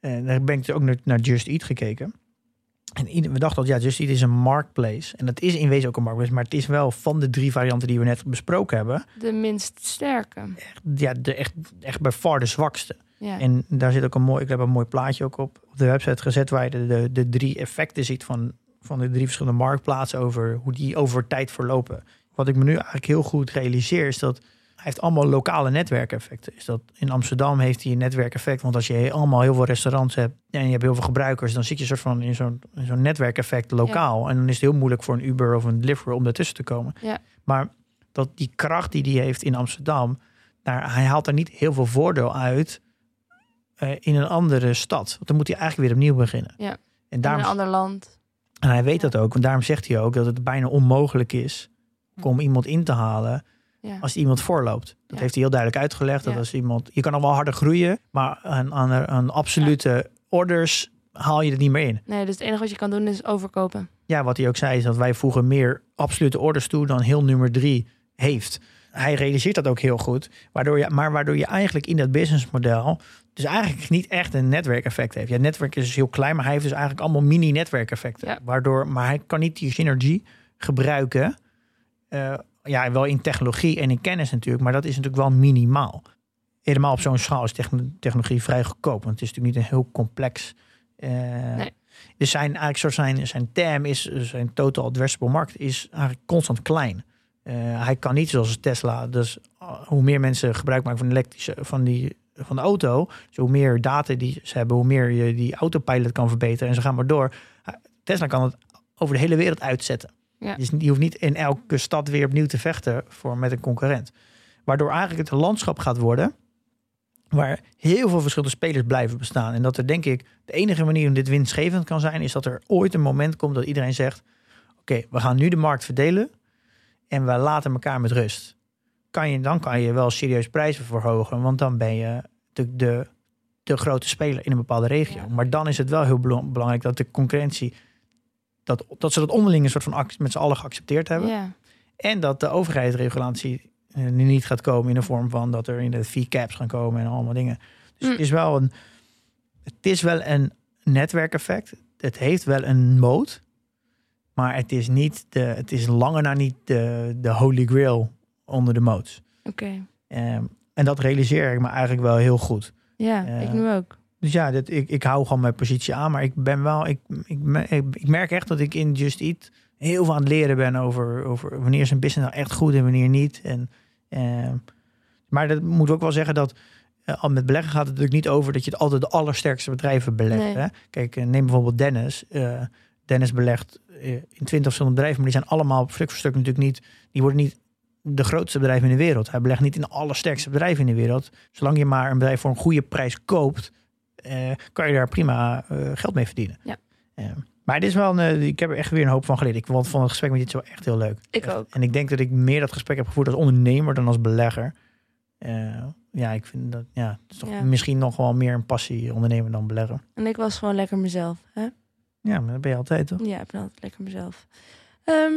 B: en dan ben ik dus ook naar, naar Just Eat gekeken. En we dachten dat ja, Just Eat is een marketplace. En dat is in wezen ook een marketplace. Maar het is wel van de drie varianten die we net besproken hebben.
A: De minst sterke.
B: Echt, ja, de, echt, echt bij far de zwakste.
A: Ja.
B: En daar zit ook een mooi, ik heb een mooi plaatje ook op, op de website gezet waar je de, de, de drie effecten ziet van, van de drie verschillende marktplaatsen over hoe die over tijd verlopen. Wat ik me nu eigenlijk heel goed realiseer is dat heeft allemaal lokale netwerkeffecten. Is dat in Amsterdam heeft hij een netwerkeffect. Want als je allemaal heel veel restaurants hebt en je hebt heel veel gebruikers, dan zit je soort van in zo'n zo'n netwerkeffect lokaal. En dan is het heel moeilijk voor een Uber of een Deliveroo om daartussen te komen.
A: Ja.
B: Maar dat die kracht die hij heeft in Amsterdam, daar, hij haalt er niet heel veel voordeel uit uh, in een andere stad. Want dan moet hij eigenlijk weer opnieuw beginnen.
A: Ja.
B: En daarom,
A: in een ander land.
B: En hij weet dat ook, want daarom zegt hij ook dat het bijna onmogelijk is om iemand in te halen
A: Ja.
B: als iemand voorloopt. Dat heeft hij heel duidelijk uitgelegd. Dat als iemand, je kan al wel harder groeien, maar aan, aan, aan absolute orders haal je het niet meer in.
A: Nee, dus het enige wat je kan doen is overkopen.
B: Ja, wat hij ook zei is dat wij voegen meer absolute orders toe dan heel nummer drie heeft. Hij realiseert dat ook heel goed, waardoor je, maar waardoor je eigenlijk in dat businessmodel dus eigenlijk niet echt een netwerkeffect heeft. Ja, het netwerk is dus heel klein, maar hij heeft dus eigenlijk allemaal mini-netwerkeffecten.
A: Ja.
B: Waardoor, maar hij kan niet die synergie gebruiken. eh, ja, wel in technologie en in kennis natuurlijk, maar dat is natuurlijk wel minimaal. Helemaal op zo'n schaal is techno- technologie vrij goedkoop, want het is natuurlijk niet een heel complex. eh,
A: Nee.
B: Dus zijn eigenlijk soort zijn, zijn TAM is zijn total addressable markt is eigenlijk constant klein. Eh, hij kan niet zoals Tesla. Dus uh, hoe meer mensen gebruik maken van, elektrische, van, die, van de auto, dus hoe meer data die ze hebben, hoe meer je die autopilot kan verbeteren. En ze gaan maar door. Tesla kan het over de hele wereld uitzetten.
A: Ja.
B: Dus die hoeft niet in elke stad weer opnieuw te vechten voor, met een concurrent. Waardoor eigenlijk het een landschap gaat worden waar heel veel verschillende spelers blijven bestaan. En dat er denk ik de enige manier om dit winstgevend kan zijn, is dat er ooit een moment komt dat iedereen zegt: Oké, we gaan nu de markt verdelen en we laten elkaar met rust. Kan je, dan kan je wel serieus prijzen verhogen, want dan ben je de, de, de grote speler in een bepaalde regio.
A: Ja.
B: Maar dan is het wel heel belangrijk dat de concurrentie, dat, dat ze dat onderling een soort van met z'n allen geaccepteerd hebben.
A: Ja.
B: En dat de overheidsregulatie eh, nu niet gaat komen in de vorm van dat er in de fee caps gaan komen en allemaal dingen. Dus
A: Mm.
B: het is wel een, het is wel een netwerkeffect. Het heeft wel een moot, maar het is niet de, het is langer na niet de, de holy grail onder de moot.
A: Oké.
B: Ehm, en dat realiseer ik me eigenlijk wel heel goed.
A: Ja,
B: Ja.
A: ik nu ook.
B: Dus ja, dat, ik, ik hou gewoon mijn positie aan. Maar ik ben wel, ik, ik, ik, merk echt dat ik in Just Eat heel veel aan het leren ben over, over wanneer is een business nou echt goed en wanneer niet. En, ehm, maar dat moet ook wel zeggen dat eh, al met beleggen gaat het natuurlijk niet over dat je het altijd de allersterkste bedrijven belegt.
A: Nee.
B: Hè? Kijk, eh, neem bijvoorbeeld Dennis. Eh, Dennis belegt eh, in twintig verschillende bedrijven, maar die zijn allemaal stuk voor stuk natuurlijk niet, die worden niet de grootste bedrijven in de wereld. Hij belegt niet in de allersterkste bedrijven in de wereld. Zolang je maar een bedrijf voor een goede prijs koopt, eh, kan je daar prima eh, geld mee verdienen.
A: Ja.
B: Eh, maar dit is wel een, eh, ik heb er echt weer een hoop van geleerd. Ik vond het gesprek met dit zo echt heel leuk.
A: Ik
B: Echt.
A: ook.
B: En ik denk dat ik meer dat gesprek heb gevoerd als ondernemer dan als belegger. Eh, ja, ik vind dat ja, het is toch
A: Ja.
B: misschien nog wel meer een passie ondernemer dan belegger.
A: En ik was gewoon lekker mezelf. Hè?
B: Ja, maar dat ben je altijd toch?
A: Ja, ik ben altijd lekker mezelf. Ehm,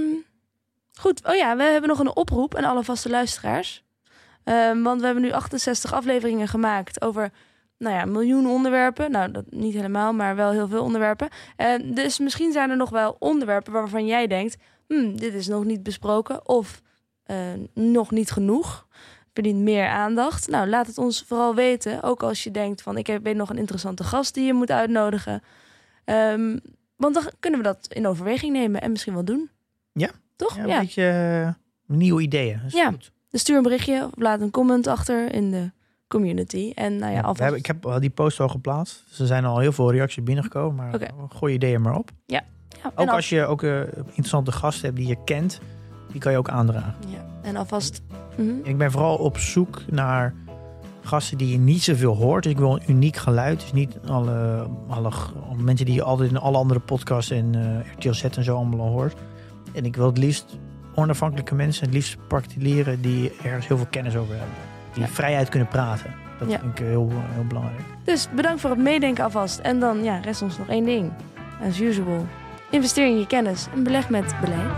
A: goed, oh ja, we hebben nog een oproep aan alle vaste luisteraars. Ehm, want we hebben nu 68 afleveringen gemaakt over, nou ja, een miljoen onderwerpen. Nou, dat niet helemaal, maar wel heel veel onderwerpen. En dus misschien zijn er nog wel onderwerpen waarvan jij denkt, hmm, dit is nog niet besproken of eh, nog niet genoeg. Verdient meer aandacht. Nou, laat het ons vooral weten. Ook als je denkt van, ik heb- weet nog een interessante gast die je moet uitnodigen. Ehm, want dan kunnen we dat in overweging nemen en misschien wel doen.
B: Ja.
A: Toch?
B: Ja, een
A: Ja.
B: beetje eh, nieuwe ideeën. Is
A: Ja.
B: goed.
A: Dus stuur een berichtje of laat een comment achter in de community. En nou ja,
B: Ja,
A: alvast...
B: hebben, ik heb die post al geplaatst. Dus er zijn al heel veel reacties binnengekomen. Maar
A: Oké.
B: gooi je ideeën maar op.
A: Ja, en
B: Ook
A: al-
B: als je ook eh, interessante gasten hebt die je kent, die kan je ook aandragen.
A: Ja, en alvast... Mhm.
B: Ik ben vooral op zoek naar gasten die je niet zoveel hoort. Dus ik wil een uniek geluid. Dus niet alle, alle mensen die je altijd in alle andere podcasts en eh RTL Z en zo allemaal al hoort. En ik wil het liefst onafhankelijke mensen, het liefst particulieren die ergens heel veel kennis over hebben. Die
A: Ja.
B: vrijheid kunnen praten. Dat
A: Ja.
B: vind ik heel, heel belangrijk.
A: Dus bedankt voor het meedenken alvast. En dan ja, rest ons nog één ding. As usual. Investeer in je kennis en beleg met beleid.